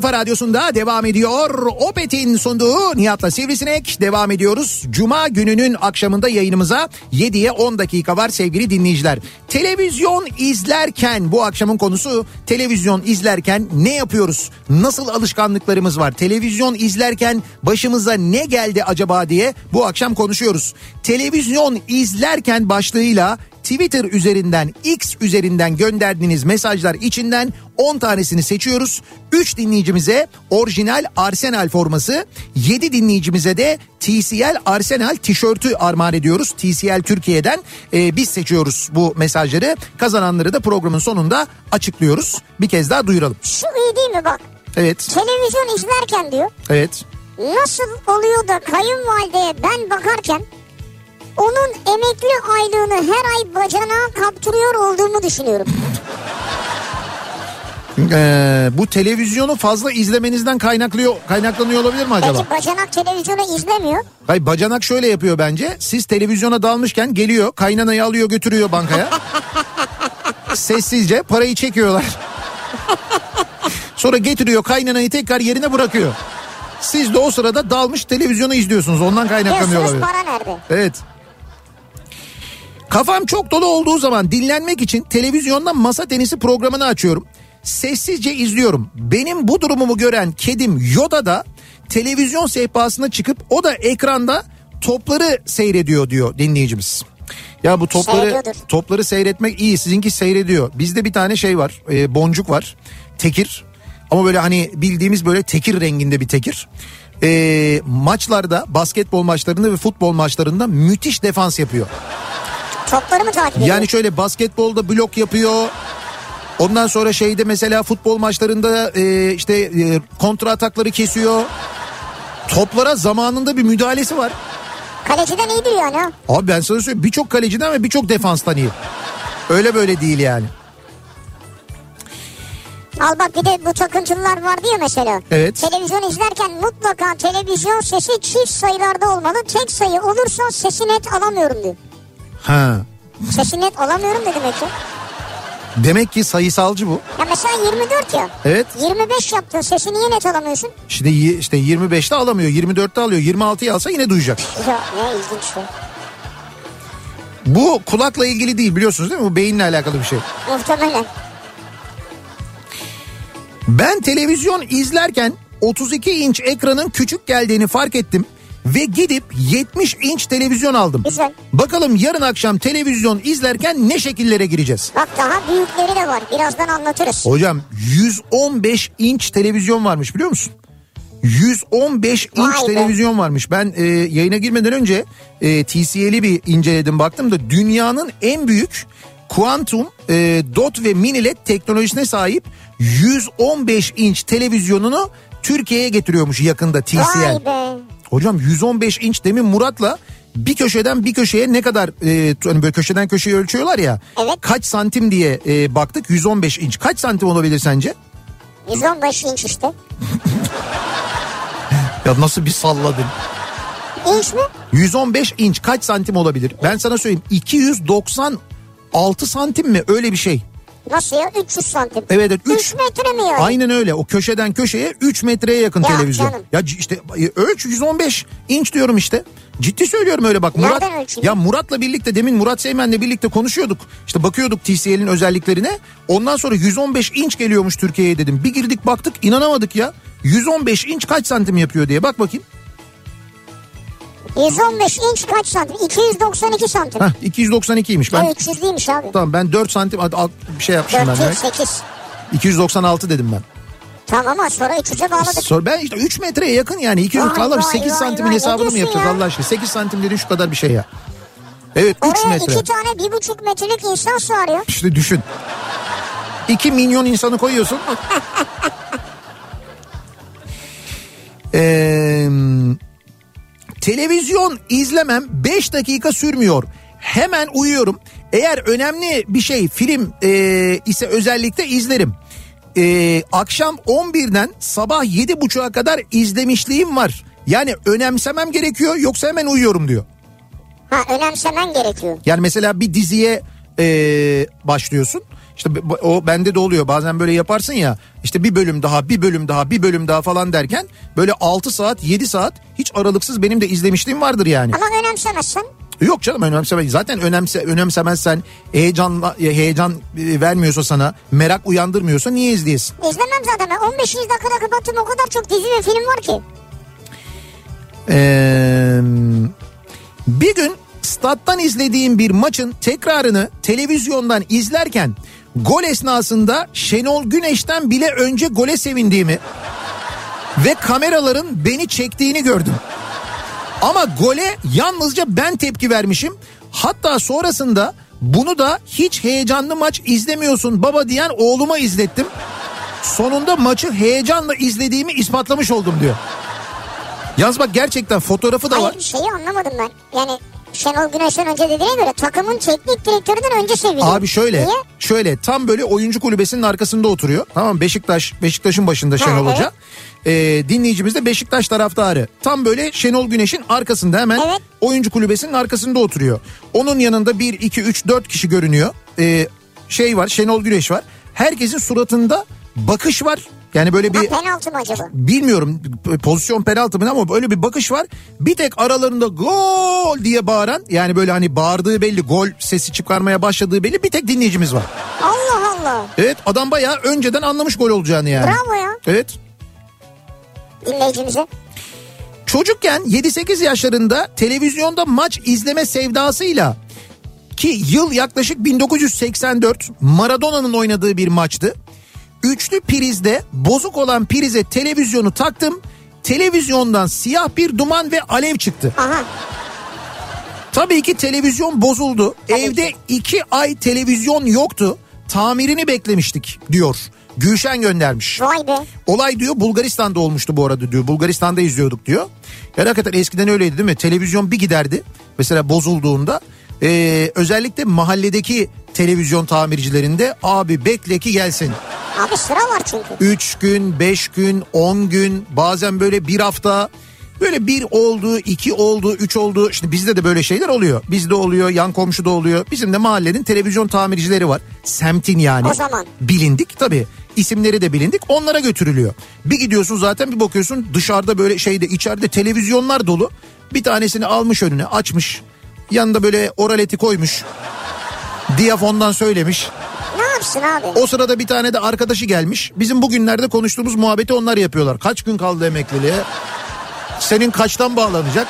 kafa radyosunda devam ediyor. Opet'in sunduğu Nihat'la Sivrisinek devam ediyoruz. Cuma gününün akşamında yayınımıza 7'ye 10 dakika var sevgili dinleyiciler. Televizyon izlerken bu akşamın konusu televizyon izlerken ne yapıyoruz? Nasıl alışkanlıklarımız var? Televizyon izlerken başımıza ne geldi acaba diye bu akşam konuşuyoruz. Televizyon izlerken başlığıyla Twitter üzerinden X üzerinden gönderdiğiniz mesajlar içinden 10 tanesini seçiyoruz. 3 dinleyicimize orijinal Arsenal forması, 7 dinleyicimize de TCL Arsenal tişörtü armağan ediyoruz. TCL Türkiye'den Ee, biz seçiyoruz bu mesajları. Kazananları da programın sonunda açıklıyoruz. Bir kez daha duyuralım. Şu iyi değil mi bak? Evet, Televizyon izlerken diyor. evet. Nasıl oluyor da kayınvalideye ben bakarken onun emekli aylığını her ay bacanağa kaptırıyor olduğumu düşünüyorum. Ee, bu televizyonu fazla izlemenizden kaynaklıyor, kaynaklanıyor olabilir mi acaba? Belki bacanak televizyonu izlemiyor. Hayır bacanak şöyle yapıyor bence. Siz televizyona dalmışken geliyor kaynanayı alıyor götürüyor bankaya. Sessizce parayı çekiyorlar. Sonra getiriyor kaynanayı tekrar yerine bırakıyor. Siz de o sırada dalmış televizyonu izliyorsunuz. Ondan kaynaklanıyor olabilir. para nerede? Evet. Kafam çok dolu olduğu zaman dinlenmek için televizyonda masa tenisi programını açıyorum. Sessizce izliyorum. Benim bu durumumu gören kedim Yoda da televizyon sehpasına çıkıp o da ekranda topları seyrediyor diyor dinleyicimiz. Ya bu topları topları seyretmek iyi. Sizinki seyrediyor. Bizde bir tane şey var. e, boncuk var. Tekir. Ama böyle hani bildiğimiz böyle tekir renginde bir tekir. Ee, maçlarda basketbol maçlarında ve futbol maçlarında müthiş defans yapıyor. Topları mı takip ediyor? Yani şöyle basketbolda blok yapıyor. Ondan sonra şeyde mesela futbol maçlarında e, işte e, kontra atakları kesiyor. Toplara zamanında bir müdahalesi var. Kaleciden iyidir yani. Abi ben sana söyleyeyim birçok kaleciden ve birçok defanstan iyi. Öyle böyle değil yani. Al bak bir de bu takıntılılar vardı ya mesela. Evet. Televizyon izlerken mutlaka televizyon sesi çift sayılarda olmalı. Tek sayı olursa sesi net alamıyorum diyor. Ha. Sesi net alamıyorum ne demek ya? Demek ki sayısalcı bu. Ya mesela 24 ya. Evet. 25 yaptın sesi niye net alamıyorsun? İşte y- işte 25'te alamıyor, 24'te alıyor, 26'yı alsa yine duyacak. Ya ne ilginç ya. Bu kulakla ilgili değil biliyorsunuz değil mi? Bu beyinle alakalı bir şey. Muhtemelen. Ben televizyon izlerken 32 inç ekranın küçük geldiğini fark ettim ve gidip 70 inç televizyon aldım. Güzel. Bakalım yarın akşam televizyon izlerken ne şekillere gireceğiz? Bak daha büyükleri de var. Birazdan anlatırız. Hocam 115 inç televizyon varmış biliyor musun? 115 inç Vay be. televizyon varmış. Ben e, yayına girmeden önce e, TCL'i bir inceledim baktım da dünyanın en büyük kuantum, e, dot ve mini led teknolojisine sahip 115 inç televizyonunu Türkiye'ye getiriyormuş yakında TCL. Vay be. Hocam 115 inç demin Murat'la bir köşeden bir köşeye ne kadar e, hani böyle köşeden köşeye ölçüyorlar ya. Evet. Kaç santim diye e, baktık 115 inç. Kaç santim olabilir sence? 115 inç işte. Ya nasıl bir salladın? İnç mi? 115 inç kaç santim olabilir? Ben sana söyleyeyim 296 santim mi öyle bir şey. Nasıl ya? 300 santim. Evet evet 3 3 metre mi yani? Aynen öyle o köşeden köşeye 3 metreye yakın Ya televizyon. canım. Ya işte ölç 115 inç diyorum işte. Ciddi söylüyorum öyle bak Murat. Ya Murat'la birlikte demin Murat Seymen'le birlikte konuşuyorduk. İşte bakıyorduk TCL'in özelliklerine. Ondan sonra 115 inç geliyormuş Türkiye'ye dedim. Bir girdik baktık inanamadık ya. 115 inç kaç santim yapıyor diye bak bakayım. 115 inç kaç santim? 292 santim. Hah 292'ymiş. Ben 300 değilmiş abi. tamam ben 4 santim ad- ad- bir şey yapmışım ben. demek. 408. 296 dedim ben. Tamam ama sonra 300'e bağladık. Sor ben işte 3 metreye yakın yani 200 Vay, vay, 8 vay, santimin vay, hesabını mı yapacağız ya? Allah aşkına 8 santim dediğin şu kadar bir şey ya. Evet 3 Oraya metre. iki tane bir buçuk metrelik insan sığarıyor. İşte düşün. 2 milyon insanı koyuyorsun. Ee, televizyon izlemem 5 dakika sürmüyor. Hemen uyuyorum. Eğer önemli bir şey film e, ise özellikle izlerim. E, akşam 11'den sabah 7.30'a kadar izlemişliğim var. Yani önemsemem gerekiyor yoksa hemen uyuyorum diyor. Ha önemsemen gerekiyor. Yani mesela bir diziye e, başlıyorsun. İşte o bende de oluyor bazen böyle yaparsın ya işte bir bölüm daha bir bölüm daha bir bölüm daha falan derken böyle 6 saat 7 saat hiç aralıksız benim de izlemişliğim vardır yani. Ama önemsemezsen Yok canım önemseme zaten önemse önemsemezsen heyecan heyecan e, vermiyorsa sana merak uyandırmıyorsa niye izleyesin? izlemem zaten. Ben 15. dakikada kapattım o kadar çok dizi ve film var ki. Ee, bir gün stat'tan izlediğim bir maçın tekrarını televizyondan izlerken gol esnasında Şenol Güneş'ten bile önce gole sevindiğimi ve kameraların beni çektiğini gördüm. Ama gole yalnızca ben tepki vermişim. Hatta sonrasında bunu da hiç heyecanlı maç izlemiyorsun baba diyen oğluma izlettim. Sonunda maçı heyecanla izlediğimi ispatlamış oldum diyor. Yalnız bak gerçekten fotoğrafı da var. Hayır şeyi anlamadım ben. Yani Şenol Güneş'ten önce dediğine göre takımın teknik direktöründen önce seviyor. Abi şöyle Niye? şöyle tam böyle oyuncu kulübesinin arkasında oturuyor. Tamam? Beşiktaş Beşiktaş'ın başında Şenol evet. Hoca. Ee, dinleyicimiz de Beşiktaş taraftarı. Tam böyle Şenol Güneş'in arkasında hemen Evet. oyuncu kulübesinin arkasında oturuyor. Onun yanında 1 2 3 4 kişi görünüyor. Ee, şey var Şenol Güneş var. Herkesin suratında bakış var. Yani böyle Ha, bir penaltı mı acaba? bilmiyorum pozisyon penaltı mı ama böyle bir bakış var. Bir tek aralarında gol diye bağıran yani böyle hani bağırdığı belli gol sesi çıkarmaya başladığı belli bir tek dinleyicimiz var. Allah Allah. Evet adam bayağı önceden anlamış gol olacağını yani. Bravo ya Evet. dinleyicimize. Çocukken 7-8 yaşlarında televizyonda maç izleme sevdasıyla ki yıl yaklaşık 1984 Maradona'nın oynadığı bir maçtı. Üçlü prizde bozuk olan prize televizyonu taktım. Televizyondan siyah bir duman ve alev çıktı. Aha. Tabii ki televizyon bozuldu. Evde iki ay televizyon yoktu. Tamirini beklemiştik diyor. Gülşen göndermiş. Vay be. Olay diyor Bulgaristan'da olmuştu bu arada diyor. Bulgaristan'da izliyorduk diyor. Yani hakikaten eskiden öyleydi değil mi? Televizyon bir giderdi. Mesela bozulduğunda. Ee, özellikle mahalledeki televizyon tamircilerinde abi bekle ki gelsin. Abi sıra var çünkü. 3 gün, 5 gün, 10 gün bazen böyle bir hafta böyle bir oldu, iki oldu, üç oldu. Şimdi bizde de böyle şeyler oluyor. Bizde oluyor, yan komşuda oluyor. Bizim de mahallenin televizyon tamircileri var. Semtin yani. O zaman. Bilindik tabii. İsimleri de bilindik. Onlara götürülüyor. Bir gidiyorsun zaten bir bakıyorsun dışarıda böyle şeyde içeride televizyonlar dolu. Bir tanesini almış önüne açmış. Yanında böyle oraleti koymuş. Diyafondan söylemiş. Yapsın abi? O sırada bir tane de arkadaşı gelmiş. Bizim bugünlerde konuştuğumuz muhabbeti onlar yapıyorlar. Kaç gün kaldı emekliliğe? Senin kaçtan bağlanacak?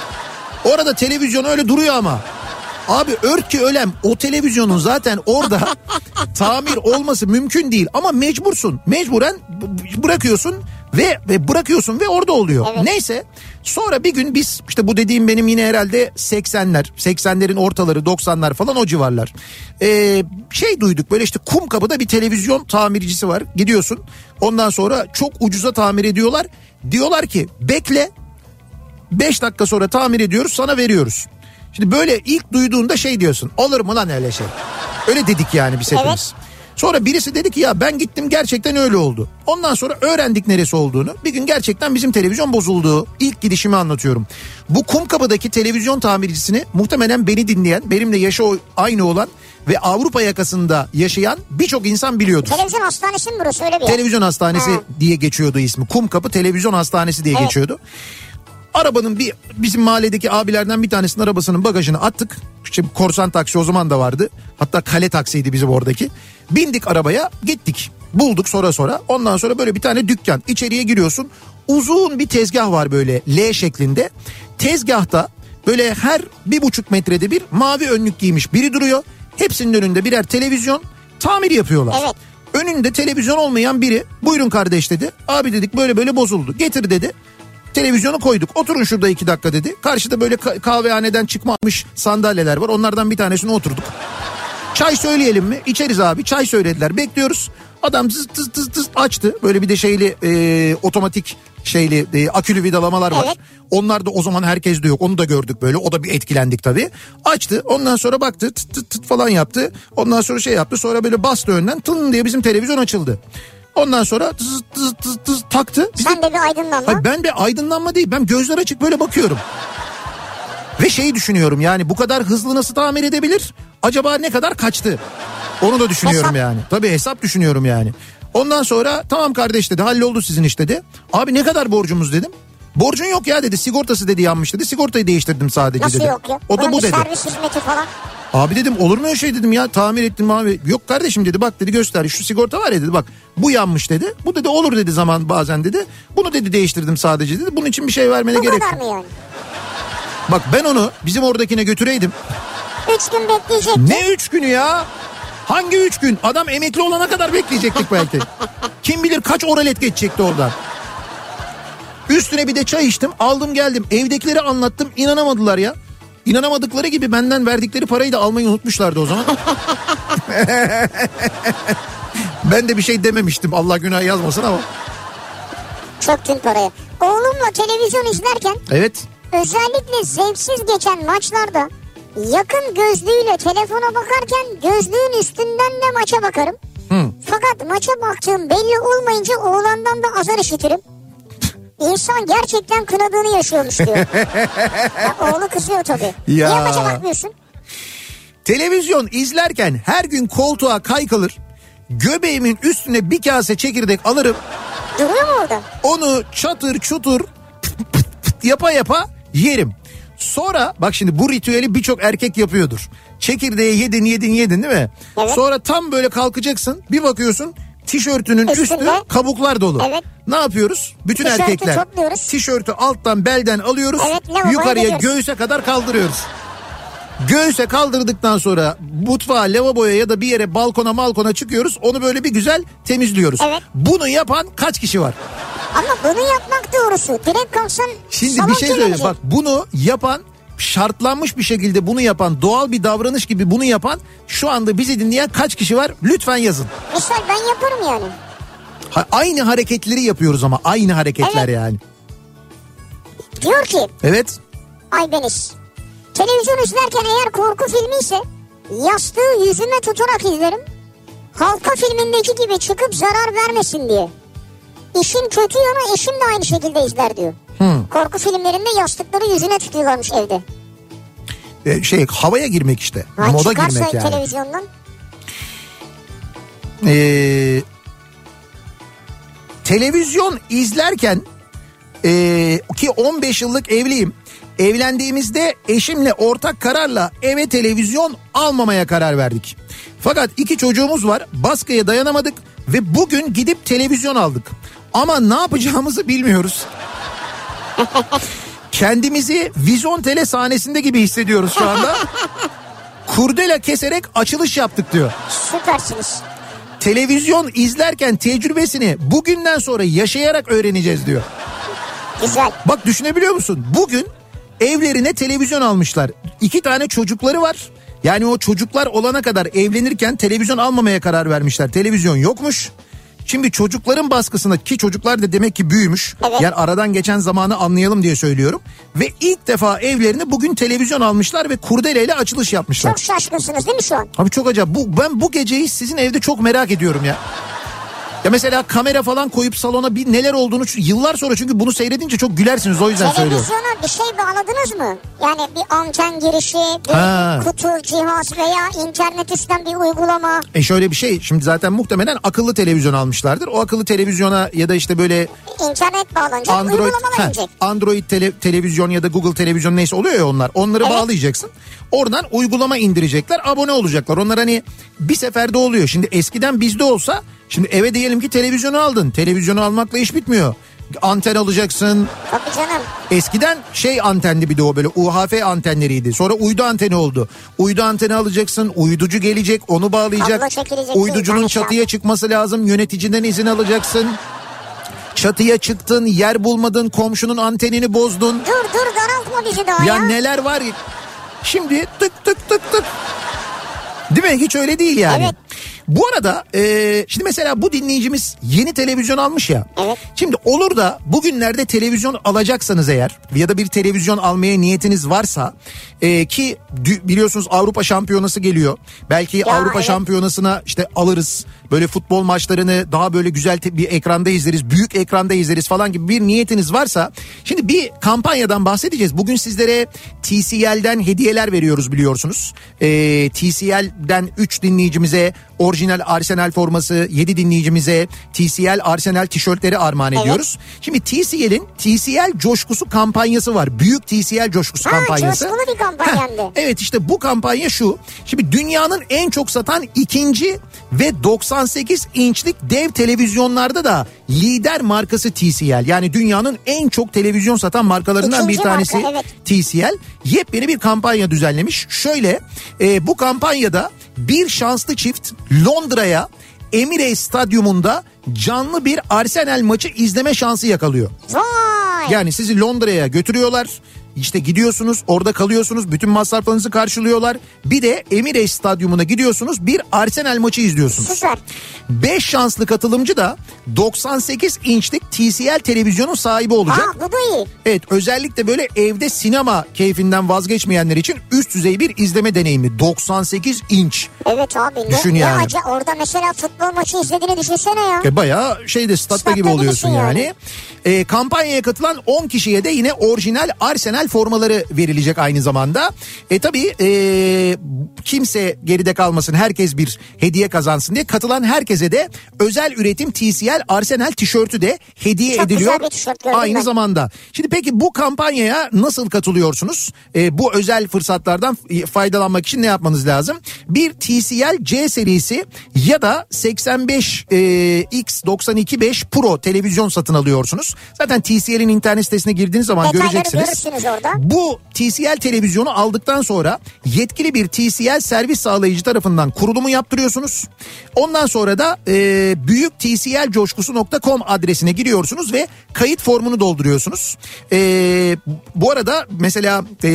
Orada televizyon öyle duruyor ama. Abi ört ki ölem o televizyonun zaten orada tamir olması mümkün değil ama mecbursun. Mecburen bırakıyorsun ve, ve bırakıyorsun ve orada oluyor. Evet. Neyse sonra bir gün biz işte bu dediğim benim yine herhalde 80'ler 80'lerin ortaları 90'lar falan o civarlar. Ee, şey duyduk böyle işte kum kapıda bir televizyon tamircisi var gidiyorsun ondan sonra çok ucuza tamir ediyorlar. Diyorlar ki bekle 5 dakika sonra tamir ediyoruz sana veriyoruz. Şimdi böyle ilk duyduğunda şey diyorsun olur mu lan öyle şey. Öyle dedik yani biz hepimiz. Sonra birisi dedi ki ya ben gittim gerçekten öyle oldu. Ondan sonra öğrendik neresi olduğunu. Bir gün gerçekten bizim televizyon bozuldu. İlk gidişimi anlatıyorum. Bu Kumkapı'daki televizyon tamircisini muhtemelen beni dinleyen, benimle yaşı aynı olan ve Avrupa yakasında yaşayan birçok insan biliyordur. Televizyon hastanesi mi burası öyle bir yer? Televizyon hastanesi Ha. diye geçiyordu ismi. Kumkapı Televizyon Hastanesi diye Evet. geçiyordu. Arabanın bir bizim mahalledeki abilerden bir tanesinin arabasının bagajını attık. Şimdi korsan taksi o zaman da vardı. Hatta kale taksiydi bizim oradaki. Bindik arabaya gittik. Bulduk sonra sonra. Ondan sonra böyle bir tane dükkan. İçeriye giriyorsun. Uzun bir tezgah var böyle L şeklinde. Tezgahta böyle her bir buçuk metrede bir mavi önlük giymiş biri duruyor. Hepsinin önünde birer televizyon tamir yapıyorlar. Evet. Önünde televizyon olmayan biri buyurun kardeş dedi. Abi dedik böyle böyle bozuldu. Getir dedi. Televizyonu koyduk. Oturun şurada iki dakika dedi. Karşıda böyle ka- kahvehaneden çıkmamış sandalyeler var. Onlardan bir tanesine oturduk. Çay söyleyelim mi? İçeriz abi. Çay söylediler. Bekliyoruz. Adam tız tız tız tız açtı. Böyle bir de şeyli e, otomatik şeyli e, akülü vidalamalar var. Evet. Onlar da o zaman herkes de yok. Onu da gördük böyle. O da bir etkilendik tabii. Açtı. Ondan sonra baktı. Tıt tıt tıt falan yaptı. Ondan sonra şey yaptı. Sonra böyle bastı önden. Tın diye bizim televizyon açıldı. Ondan sonra tız tız tız tız taktı. Biz de- Sen de bir aydınlanma. Hayır ben bir aydınlanma değil. Ben gözler açık böyle bakıyorum. Ve şeyi düşünüyorum yani bu kadar hızlı nasıl tamir edebilir? Acaba ne kadar kaçtı? Onu da düşünüyorum Hesap. yani. Tabii hesap düşünüyorum yani. Ondan sonra tamam kardeş dedi halloldu sizin iş dedi. Abi ne kadar borcumuz dedim. Borcun yok ya dedi sigortası dedi yanmış dedi. Sigortayı değiştirdim sadece Nasıl dedi. yok ya? O da Bunun bu bir dedi. servis hizmeti falan. Abi dedim olur mu öyle şey dedim ya tamir ettim abi. Yok kardeşim dedi bak dedi göster şu sigorta var ya dedi bak bu yanmış dedi. Bu dedi olur dedi zaman bazen dedi. Bunu dedi değiştirdim sadece dedi. Bunun için bir şey vermene Bu gerek kadar yok. yani? Bak ben onu bizim oradakine götüreydim. Üç gün bekleyecektin. Ne üç günü ya? Hangi üç gün? Adam emekli olana kadar bekleyecektik belki. Kim bilir kaç oralet geçecekti oradan. Üstüne bir de çay içtim aldım geldim evdekileri anlattım inanamadılar ya. İnanamadıkları gibi benden verdikleri parayı da almayı unutmuşlardı o zaman. ben de bir şey dememiştim Allah günah yazmasın ama. Çöktün paraya. Oğlumla televizyon izlerken Evet özellikle zevksiz geçen maçlarda yakın gözlüğüyle telefona bakarken gözlüğün üstünden de maça bakarım. Hı. Fakat maça baktığım belli olmayınca oğlandan da azar işitirim. İnsan gerçekten kınadığını yaşıyormuş diyor. ya, oğlu kızıyor tabii. Ya. Niye maça bakmıyorsun? Televizyon izlerken her gün koltuğa kaykılır. Göbeğimin üstüne bir kase çekirdek alırım. Duruyor mu orada? Onu çatır çutur yapa yapa yerim. Sonra bak şimdi bu ritüeli birçok erkek yapıyordur. Çekirdeği yedin yedin yedin değil mi? Evet. Sonra tam böyle kalkacaksın bir bakıyorsun tişörtünün Üstünde. üstü kabuklar dolu. Evet. Ne yapıyoruz? Bütün Tişörtü erkekler topluyoruz. tişörtü alttan belden alıyoruz. Evet, yukarıya gidiyoruz. göğüse kadar kaldırıyoruz. Göğüse kaldırdıktan sonra mutfağa, lavaboya ya da bir yere balkona malkona çıkıyoruz. Onu böyle bir güzel temizliyoruz. Evet. Bunu yapan kaç kişi var? Ama bunu yapmak doğrusu. Direkt kalksan Şimdi bir şey söyleyeyim. Bak bunu yapan şartlanmış bir şekilde bunu yapan doğal bir davranış gibi bunu yapan şu anda bizi dinleyen kaç kişi var? Lütfen yazın. Misal ben yaparım yani. Ha- aynı hareketleri yapıyoruz ama aynı hareketler Evet. yani. Diyor ki Evet. Aybeniz. Televizyon izlerken eğer korku filmi ise yastığı yüzüme tutarak izlerim. Halka filmindeki gibi çıkıp zarar vermesin diye. İşin kötü yanı eşim de aynı şekilde izler diyor. Korku filmlerinde yastıkları yüzüne tutuyorlarmış evde. Ee, şey havaya girmek işte. Ha, Moda girmek yani. televizyondan. Ee, televizyon izlerken ee, ki 15 yıllık evliyim. Evlendiğimizde eşimle ortak kararla eve televizyon almamaya karar verdik. Fakat iki çocuğumuz var baskıya dayanamadık ve bugün gidip televizyon aldık. Ama ne yapacağımızı bilmiyoruz. Kendimizi Vizon Tele sahnesinde gibi hissediyoruz şu anda. Kurdela keserek açılış yaptık diyor Süpersiniz. televizyon izlerken tecrübesini bugünden sonra yaşayarak öğreneceğiz diyor. Güzel. Bak düşünebiliyor musun? Bugün evlerine televizyon almışlar. İki tane çocukları var. Yani o çocuklar olana kadar evlenirken televizyon almamaya karar vermişler. Televizyon yokmuş. Şimdi çocukların baskısında ki çocuklar da demek ki büyümüş. Evet. Yani aradan geçen zamanı anlayalım diye söylüyorum. Ve ilk defa evlerine bugün televizyon almışlar ve kurdeleyle açılış yapmışlar. Çok şaşkınsınız değil mi şu an? Abi çok acayip. Bu, ben bu geceyi sizin evde çok merak ediyorum ya. Ya mesela kamera falan koyup salona bir neler olduğunu yıllar sonra çünkü bunu seyredince çok gülersiniz o yüzden söylüyorum. Televizyona bir şey bağladınız mı? Yani bir anten girişi, bir Ha. kutu, cihaz veya internet üstten bir uygulama. E şöyle bir şey şimdi zaten muhtemelen akıllı televizyon almışlardır. O akıllı televizyona ya da işte böyle İnternet bağlanacak, Android inecek. Android tele- televizyon ya da Google televizyon neyse oluyor ya onlar. Onları Evet. bağlayacaksın. Oradan uygulama indirecekler. Abone olacaklar. Onlar hani bir seferde oluyor. Şimdi eskiden bizde olsa şimdi eve diyelim ki televizyonu aldın. Televizyonu almakla iş bitmiyor. Anten alacaksın. Tabii canım. Eskiden şey antendi bir de o böyle UHF antenleriydi. Sonra uydu anteni oldu. Uydu anteni alacaksın. Uyducu gelecek onu bağlayacak. Uyducunun çatıya çıkması lazım. Yöneticiden izin alacaksın. Çatıya çıktın yer bulmadın komşunun antenini bozdun. Dur dur daraltma bizi daha Ya ya. neler var Şimdi tık tık tık tık. Değil mi? Hiç öyle değil yani. Evet. Bu arada e, şimdi mesela bu dinleyicimiz yeni televizyon almış ya. Evet. Şimdi olur da bugünlerde televizyon alacaksanız eğer ya da bir televizyon almaya niyetiniz varsa e, ki biliyorsunuz Avrupa Şampiyonası geliyor. Belki Ya, Avrupa evet. Şampiyonası'na işte alırız. Böyle futbol maçlarını daha böyle güzel bir ekranda izleriz. Büyük ekranda izleriz falan gibi bir niyetiniz varsa. Şimdi bir kampanyadan bahsedeceğiz. Bugün sizlere TCL'den hediyeler veriyoruz biliyorsunuz. E, TCL'den 3 dinleyicimize orijinal Arsenal forması, 7 dinleyicimize TCL Arsenal tişörtleri armağan ediyoruz. Şimdi TCL'in TCL coşkusu kampanyası var. Büyük TCL coşkusu Ha, kampanyası. coşkulu bir kampanya hem de. Heh, Evet işte bu kampanya şu. Şimdi dünyanın en çok satan ikinci ve 98 inçlik dev televizyonlarda da lider markası TCL. Yani dünyanın en çok televizyon satan markalarından İkinci bir tanesi marka, evet. TCL. Yepyeni bir kampanya düzenlemiş. Şöyle e, bu kampanyada bir şanslı çift Londra'ya Emirates Stadyumunda canlı bir Arsenal maçı izleme şansı yakalıyor. Vay. Yani sizi Londra'ya götürüyorlar. İşte gidiyorsunuz orada kalıyorsunuz bütün masraflarınızı karşılıyorlar. Bir de Emirates Stadyumuna gidiyorsunuz bir Arsenal maçı izliyorsunuz. Süper. 5 şanslı katılımcı da 98 inçlik TCL televizyonun sahibi olacak. Aa bu da iyi. Evet özellikle böyle evde sinema keyfinden vazgeçmeyenler için üst düzey bir izleme deneyimi. 98 inç. Evet abi. Ne, Düşün ne yani. aca- orada mesela futbol maçı izlediğini düşünsene ya. E bayağı şeyde statta Statta gibi oluyorsun yani. yani. E, kampanyaya katılan 10 kişiye de yine orijinal Arsenal formaları verilecek aynı zamanda. E tabii e, kimse geride kalmasın herkes bir hediye kazansın diye katılan herkese de özel üretim TCL Arsenal tişörtü de hediye Çok ediliyor. Aynı ben. zamanda. Şimdi peki bu kampanyaya nasıl katılıyorsunuz? E, bu özel fırsatlardan faydalanmak için ne yapmanız lazım? Bir TCL C serisi ya da 85 e, X925 Pro televizyon satın alıyorsunuz. Zaten TCL'in internet sitesine girdiğiniz zaman Detayları göreceksiniz. Orada? Bu TCL televizyonu aldıktan sonra yetkili bir TCL servis sağlayıcı tarafından kurulumu yaptırıyorsunuz. Ondan sonra da e, büyük tclcoşkusu.com adresine giriyorsunuz ve kayıt formunu dolduruyorsunuz. E, bu arada mesela e,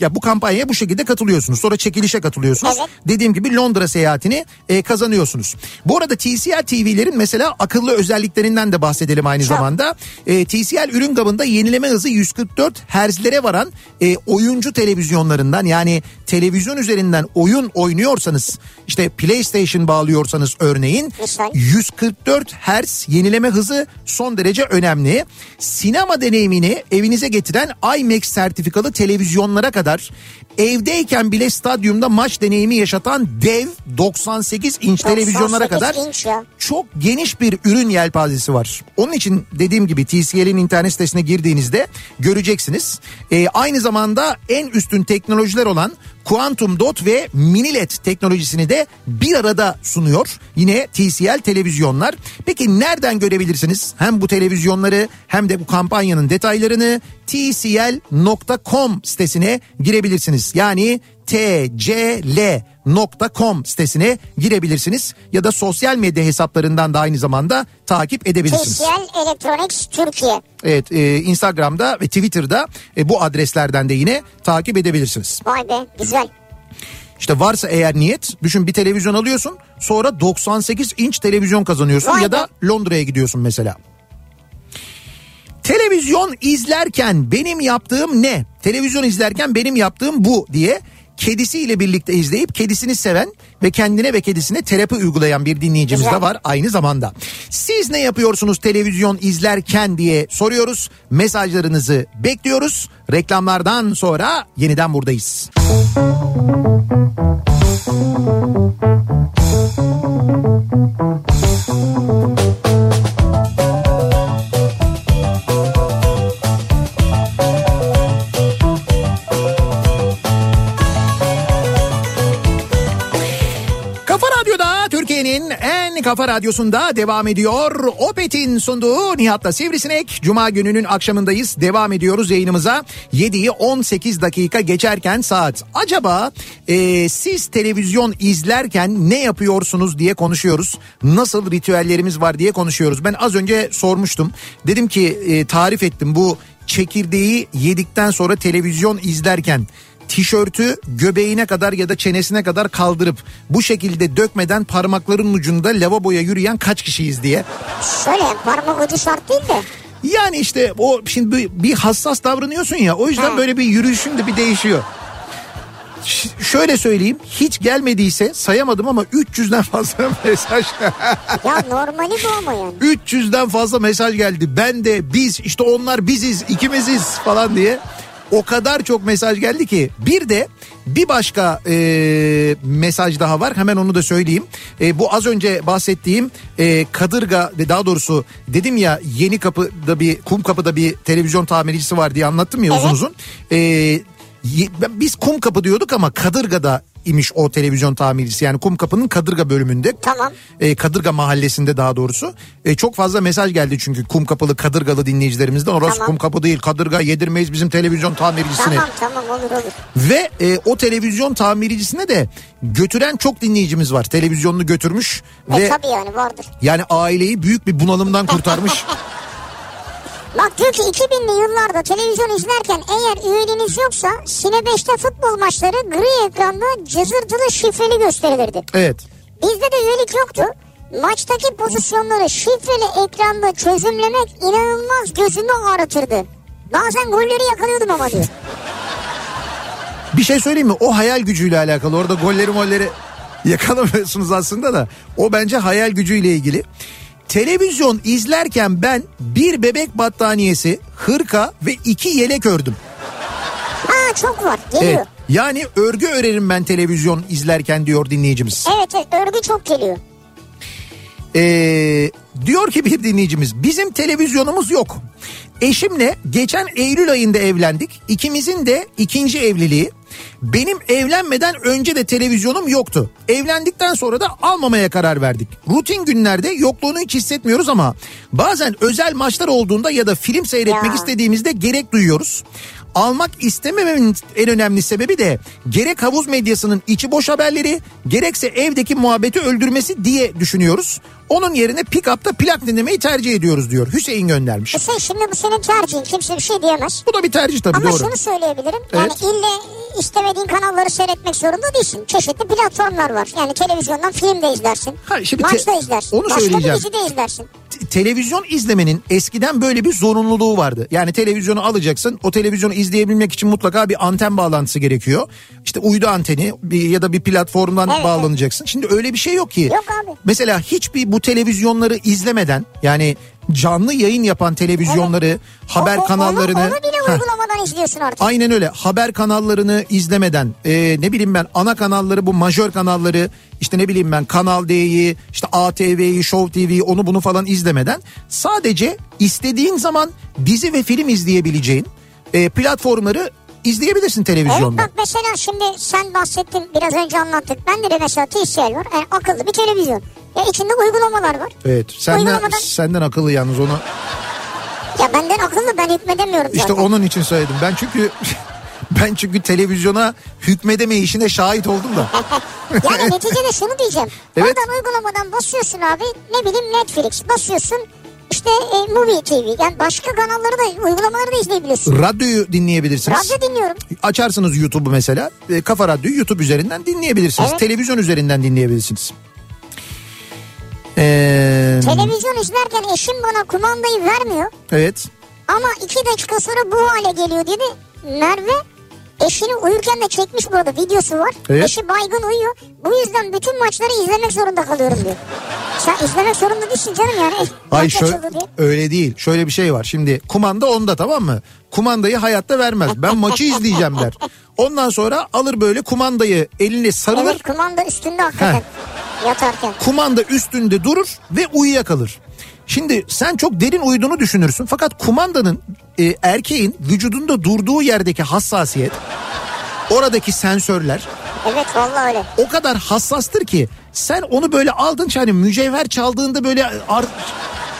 ya bu kampanyaya bu şekilde katılıyorsunuz. Sonra çekilişe katılıyorsunuz. Evet. Dediğim gibi Londra seyahatini e, kazanıyorsunuz. Bu arada TCL TV'lerin mesela akıllı özelliklerinden de bahsedelim aynı Çok. zamanda. E, TCL ürün kabında yenileme hızı 144 Hz'lere varan e, oyuncu televizyonlarından yani televizyon üzerinden oyun oynuyorsanız işte PlayStation bağlıyorsanız örneğin Misal. 144 Hz yenileme hızı son derece önemli. Sinema deneyimini evinize getiren IMAX sertifikalı televizyonlara kadar evdeyken bile stadyumda maç deneyimi yaşatan dev 98 inç televizyonlara 98 kadar inç ya. çok geniş bir ürün yelpazesi var. Onun için dediğim gibi TCL'in internet sitesine girdiğinizde göreceksiniz. Ee, aynı zamanda en üstün teknolojiler olan Quantum Dot ve Mini LED teknolojisini de bir arada sunuyor. Yine TCL televizyonlar. Peki nereden görebilirsiniz? Hem bu televizyonları hem de bu kampanyanın detaylarını tcl.com sitesine girebilirsiniz. Yani tcl.com sitesine girebilirsiniz ya da sosyal medya hesaplarından da aynı zamanda takip edebilirsiniz. TCL Electronics Türkiye. Evet e, Instagram'da ve Twitter'da e, bu adreslerden de yine takip edebilirsiniz. Vay be güzel. İşte varsa eğer niyet düşün bir televizyon alıyorsun sonra 98 inç televizyon kazanıyorsun Vay ya da Londra'ya gidiyorsun mesela. Televizyon izlerken benim yaptığım ne? Televizyon izlerken benim yaptığım bu diye kedisiyle birlikte izleyip kedisini seven ve kendine ve kedisine terapi uygulayan bir dinleyicimiz Güzel. de var aynı zamanda. Siz ne yapıyorsunuz televizyon izlerken diye soruyoruz. Mesajlarınızı bekliyoruz. Reklamlardan sonra yeniden buradayız. Kafa Radyo'da Türkiye'nin en kafa radyosunda devam ediyor. Opet'in sunduğu Nihat'la Sivrisinek. Cuma gününün akşamındayız. Devam ediyoruz yayınımıza. 7'yi 18 dakika geçerken saat. Acaba e, siz televizyon izlerken ne yapıyorsunuz diye konuşuyoruz. Nasıl ritüellerimiz var diye konuşuyoruz. Ben az önce sormuştum. Dedim ki e, tarif ettim bu çekirdeği yedikten sonra televizyon izlerken tişörtü göbeğine kadar ya da çenesine kadar kaldırıp bu şekilde dökmeden parmakların ucunda lavaboya yürüyen kaç kişiyiz diye. Şöyle parmak ucu şart değil de. Yani işte o şimdi bir, hassas davranıyorsun ya o yüzden Ha. böyle bir yürüyüşün de bir değişiyor. Ş- şöyle söyleyeyim hiç gelmediyse sayamadım ama 300'den fazla mesaj Ya normali bu ama yani. 300'den fazla mesaj geldi. Ben de biz işte onlar biziz ikimiziz falan diye. O kadar çok mesaj geldi ki bir de bir başka e, mesaj daha var hemen onu da söyleyeyim. E, bu az önce bahsettiğim e, Kadırga ve daha doğrusu dedim ya yeni kapıda bir kum kapıda bir televizyon tamircisi var diye anlattım ya uzun Evet. uzun. E, ye- ben- biz kum kapı diyorduk ama Kadırga'da imiş o televizyon tamircisi yani kum kapının Kadırga bölümünde Tamam. e, Kadırga mahallesinde daha doğrusu. E, çok fazla mesaj geldi çünkü kum kapılı Kadırgalı dinleyicilerimizden. Orası Tamam. kum kapı değil Kadırga yedirmeyiz bizim televizyon tamircisine. Tamam tamam olur olur. Ve e, o televizyon tamircisine de götüren çok dinleyicimiz var. Televizyonunu götürmüş E ve tabii yani vardır. yani aileyi büyük bir bunalımdan kurtarmış. Bak diyor ki 2000'li yıllarda televizyon izlerken eğer üyeliğiniz yoksa Sine 5'te futbol maçları gri ekranda cızırtılı şifreli gösterilirdi. evet. Bizde de üyelik yoktu. Maçtaki pozisyonları şifreli ekranda çözümlemek inanılmaz gözümü ağrıtırdı. Bazen golleri yakalıyordum ama diyor. Bir şey söyleyeyim mi? O hayal gücüyle alakalı. Orada golleri molleri yakalamıyorsunuz aslında da. O bence hayal gücüyle ilgili. Televizyon izlerken ben bir bebek battaniyesi, hırka ve iki yelek ördüm. Ha çok var geliyor. Evet. Yani örgü örerim ben televizyon izlerken diyor dinleyicimiz. Evet evet örgü çok geliyor. Ee, diyor ki bir dinleyicimiz bizim televizyonumuz yok. Eşimle geçen Eylül ayında evlendik. İkimizin de ikinci evliliği. Benim evlenmeden önce de televizyonum yoktu. Evlendikten sonra da almamaya karar verdik. Rutin günlerde yokluğunu hiç hissetmiyoruz ama bazen özel maçlar olduğunda ya da film seyretmek Ya. istediğimizde gerek duyuyoruz. Almak istemememin en önemli sebebi de gerek havuz medyasının içi boş haberleri gerekse evdeki muhabbeti öldürmesi diye düşünüyoruz. Onun yerine pick-up'ta plak dinlemeyi tercih ediyoruz diyor. Hüseyin göndermiş. Hüseyin şimdi bu senin tercihin kimse bir şey diyemez. Bu da bir tercih tabii Ama doğru. şunu söyleyebilirim. Yani Evet. ille istemediğin kanalları seyretmek zorunda değilsin. Çeşitli platformlar var. Yani televizyondan film de izlersin. Ha, şimdi Maç te- da izlersin. onu Başka söyleyeceğim. bir dizi de izlersin. T- televizyon izlemenin eskiden böyle bir zorunluluğu vardı. Yani televizyonu alacaksın. O televizyonu izleyebilmek için mutlaka bir anten bağlantısı gerekiyor. İşte uydu anteni bir, ya da bir platformdan Evet, bağlanacaksın. Şimdi öyle bir şey yok ki. Yok abi. Mesela hiçbir bu televizyonları izlemeden yani canlı yayın yapan televizyonları, haber O- o- kanallarını... Onu, onu bile Heh. uygulamadan izliyorsun artık. Aynen öyle haber kanallarını izlemeden e, ne bileyim ben ana kanalları bu majör kanalları işte ne bileyim ben Kanal D'yi işte ATV'yi Show TV'yi onu bunu falan izlemeden sadece istediğin zaman dizi ve film izleyebileceğin e, platformları izleyebilirsin Evet televizyonda. bak mesela şimdi sen bahsettin biraz önce anlattık. Ben de mesela TCL var. Yani akıllı bir televizyon. Ya içinde uygulamalar var. Evet senden, Uygulamadan senden akıllı yalnız onu ya benden akıllı ben hükmedemiyorum işte zaten. onun için söyledim ben çünkü ben çünkü televizyona hükmedeme işine şahit oldum da. Yani neticede şunu diyeceğim. Evet. Oradan uygulamadan basıyorsun abi ne bileyim Netflix basıyorsun işte e, Movie TV yani başka kanalları da uygulamaları da izleyebiliyorsun. Radyoyu dinleyebilirsiniz. Radyo dinliyorum. Açarsınız YouTube'u mesela. E, Kafa Radyo'yu YouTube üzerinden dinleyebilirsiniz. Evet. Televizyon üzerinden dinleyebilirsiniz. Ee, Televizyon izlerken eşim bana kumandayı vermiyor evet. ama iki dakika sonra bu hale geliyor dedi. Merve eşini uyurken de çekmiş burada videosu var. Evet. Eşi baygın uyuyor. Bu yüzden bütün maçları izlemek zorunda kalıyorum diyor. Sen izlemek zorunda değilsin canım yani. Ay Maç şöyle, öyle değil. Şöyle bir şey var. Şimdi kumanda onda tamam mı? Kumandayı hayatta vermez. Ben maçı izleyeceğim der. Ondan sonra alır böyle kumandayı eline sarılır. Evet kumanda üstünde hakikaten yatarken. kumanda üstünde durur ve uyuyakalır. Şimdi sen çok derin uyuduğunu düşünürsün fakat kumandanın e, erkeğin vücudunda durduğu yerdeki hassasiyet oradaki sensörler Evet vallahi öyle. o kadar hassastır ki sen onu böyle aldın hani mücevher çaldığında böyle ar-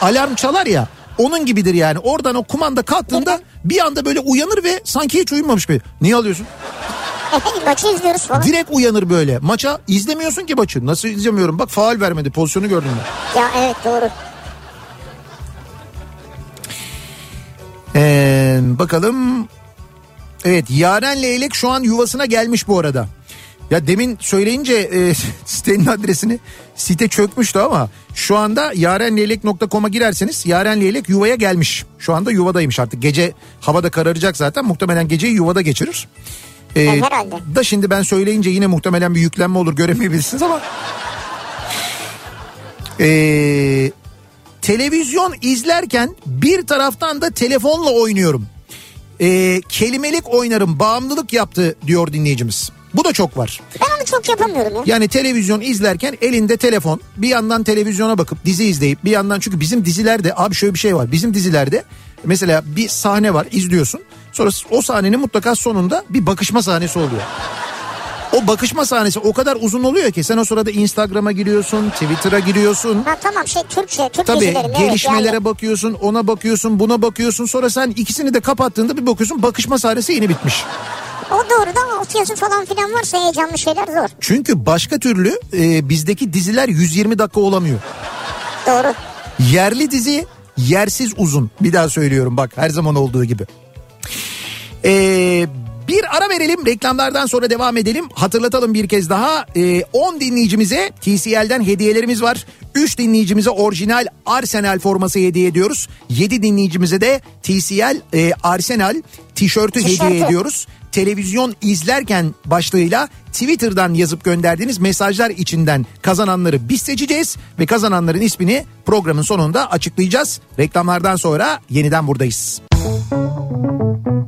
alarm çalar ya onun gibidir yani oradan o kumanda kalktığında bir anda böyle uyanır ve sanki hiç uyumamış gibi. Niye alıyorsun? Maçı izliyoruz falan. Direkt uyanır böyle. Maça izlemiyorsun ki maçı. Nasıl izlemiyorum? Bak faal vermedi. Pozisyonu gördün mü? Ya evet doğru. Ee, bakalım. Evet Yaren Leylek şu an yuvasına gelmiş bu arada. Ya demin söyleyince e, sitenin adresini site çökmüştü ama şu anda yarenleylek.com'a girerseniz Yaren Leylek yuvaya gelmiş. Şu anda yuvadaymış artık gece havada kararacak zaten muhtemelen geceyi yuvada geçirir. Ee, E, herhalde. Da şimdi ben söyleyince yine muhtemelen bir yüklenme olur göremeyebilirsiniz ama. Ee, televizyon izlerken bir taraftan da telefonla oynuyorum. Ee, kelimelik oynarım bağımlılık yaptı diyor dinleyicimiz. Bu da çok var. Ben onu çok yapamıyorum ya. Yani televizyon izlerken elinde telefon bir yandan televizyona bakıp dizi izleyip bir yandan çünkü bizim dizilerde abi şöyle bir şey var. Bizim dizilerde mesela bir sahne var izliyorsun. Sonra o sahnenin mutlaka sonunda bir bakışma sahnesi oluyor. O bakışma sahnesi o kadar uzun oluyor ki sen o sırada Instagram'a giriyorsun, Twitter'a giriyorsun. Ha tamam şey Türkçe, Türk Tabii gelişmelere yani. bakıyorsun, ona bakıyorsun, buna bakıyorsun. Sonra sen ikisini de kapattığında bir bakıyorsun bakışma sahnesi yeni bitmiş. O doğru da altyazı falan filan varsa heyecanlı şeyler zor. Çünkü başka türlü e, bizdeki diziler 120 dakika olamıyor. Doğru. Yerli dizi yersiz uzun. Bir daha söylüyorum bak her zaman olduğu gibi. Ee, bir ara verelim reklamlardan sonra devam edelim. Hatırlatalım bir kez daha. Ee, 10 dinleyicimize TCL'den hediyelerimiz var. 3 dinleyicimize orijinal Arsenal forması hediye ediyoruz. 7 dinleyicimize de TCL e, Arsenal tişörtü Tişörtü. hediye ediyoruz. Televizyon izlerken başlığıyla Twitter'dan yazıp gönderdiğiniz mesajlar içinden kazananları biz seçeceğiz ve kazananların ismini programın sonunda açıklayacağız. Reklamlardan sonra yeniden buradayız. Kafa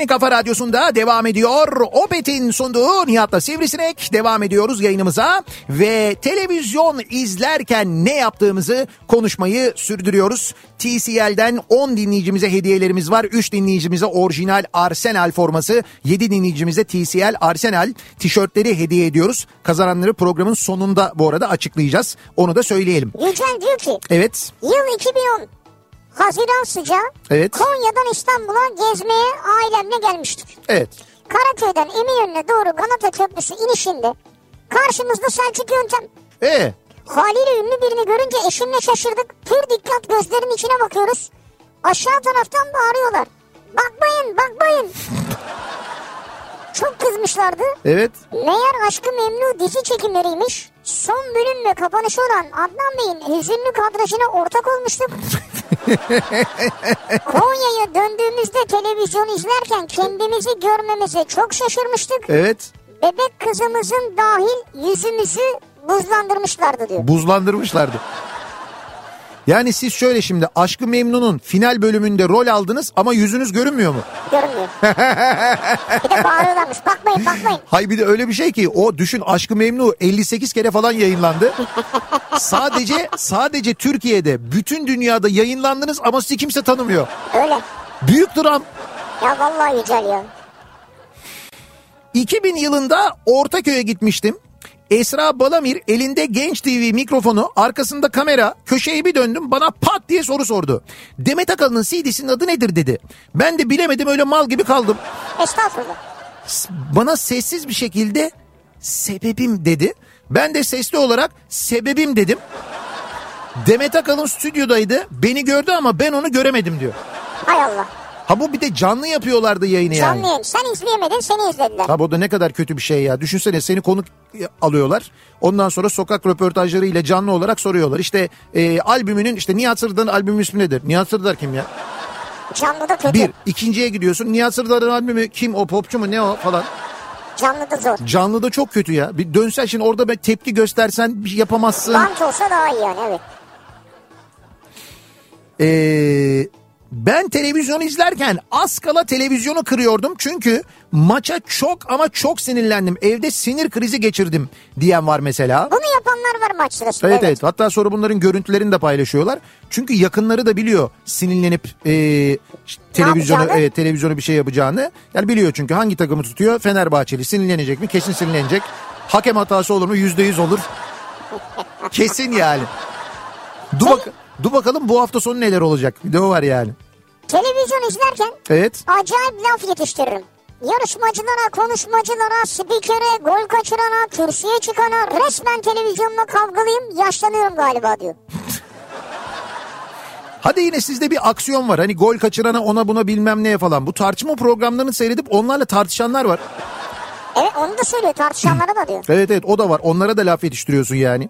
En Kafa Radyosu'nda devam ediyor. Opet'in sunduğu Nihat'la Sivrisinek devam ediyoruz yayınımıza. Ve televizyon izlerken ne yaptığımızı konuşmayı sürdürüyoruz. TCL'den 10 dinleyicimize hediyelerimiz var. 3 dinleyicimize orijinal Arsenal forması, 7 dinleyicimize TCL Arsenal tişörtleri hediye ediyoruz. Kazananları programın sonunda bu arada açıklayacağız. Onu da söyleyelim. Yücel diyor ki Evet, yıl 2010 Haziran sıcağı Evet. Konya'dan İstanbul'a gezmeye ailemle gelmiştik. evet. Karaköy'den Eminönü'ne doğru Galata Köprüsü inişinde karşımızda Selçuk Yöntem. E Haliyle ünlü birini görünce eşimle şaşırdık. Pür dikkat gözlerinin içine bakıyoruz. Aşağı taraftan bağırıyorlar. Bakmayın bakmayın. Çok kızmışlardı. evet. Meğer Aşkı Memnu dizi çekimleriymiş. Son bölüm ve kapanışı olan Adnan Bey'in hüzünlü kadrajına ortak olmuştuk. Konya'ya döndüğümüzde televizyon izlerken kendimizi görmemize çok şaşırmıştık. Evet. Bebek kızımızın dahil yüzümüzü buzlandırmışlardı diyor. Buzlandırmışlardı. Yani siz şöyle şimdi Aşkı Memnun'un final bölümünde rol aldınız ama yüzünüz görünmüyor mu? Görünmüyor. bir de bağırıyorlarmış. Bakmayın bakmayın. Hay bir de öyle bir şey ki o düşün Aşkı Memnu 58 kere falan yayınlandı. sadece sadece Türkiye'de bütün dünyada yayınlandınız ama sizi kimse tanımıyor. Öyle. Büyük dram. Ya vallahi Yücel ya. 2000 yılında Ortaköy'e gitmiştim. Esra Balamir elinde Genç TV mikrofonu arkasında kamera köşeyi bir döndüm bana pat diye soru sordu. Demet Akalın'ın CD'sinin adı nedir dedi. Ben de bilemedim öyle mal gibi kaldım. Estağfurullah. Bana sessiz bir şekilde sebebim dedi. Ben de sesli olarak sebebim dedim. Demet Akalın stüdyodaydı. Beni gördü ama ben onu göremedim diyor. Hay Allah. Ha bu bir de canlı yapıyorlardı yayını yani. Canlı. Sen izleyemedin seni izlediler. Tabii o da ne kadar kötü bir şey ya. Düşünsene seni konuk alıyorlar. Ondan sonra sokak röportajlarıyla canlı olarak soruyorlar. İşte e, albümünün işte Nihat Sırdar'ın albümü ismi nedir? Nihat Sırdar kim ya? Canlı da kötü. Bir. ikinciye gidiyorsun. Nihat Sırdar'ın albümü kim o popçu mu ne o falan. Canlı da zor. Canlı da çok kötü ya. Bir dönsen şimdi orada bir tepki göstersen bir şey yapamazsın. Bant olsa daha iyi yani evet. Ee, ben televizyon izlerken az kala televizyonu kırıyordum çünkü maça çok ama çok sinirlendim. Evde sinir krizi geçirdim diyen var mesela. Bunu yapanlar var maç sırasında. Evet evet hatta sonra bunların görüntülerini de paylaşıyorlar. Çünkü yakınları da biliyor sinirlenip e, televizyonu e, televizyonu bir şey yapacağını. Yani biliyor çünkü hangi takımı tutuyor Fenerbahçeli sinirlenecek mi kesin sinirlenecek. Hakem hatası olur mu yüzde yüz olur. Kesin yani. Dur, bak, dur bakalım bu hafta sonu neler olacak. Bir de o var yani. Televizyon izlerken Evet. acayip laf yetiştiririm. Yarışmacılara, konuşmacılara, spikere, gol kaçırana, kürsüye çıkana resmen televizyonla kavgalıyım yaşlanıyorum galiba diyor. Hadi yine sizde bir aksiyon var. Hani gol kaçırana ona buna bilmem neye falan. Bu tartışma programlarını seyredip onlarla tartışanlar var. Evet onu da söylüyor tartışanlara da diyor. Evet evet o da var. Onlara da laf yetiştiriyorsun yani.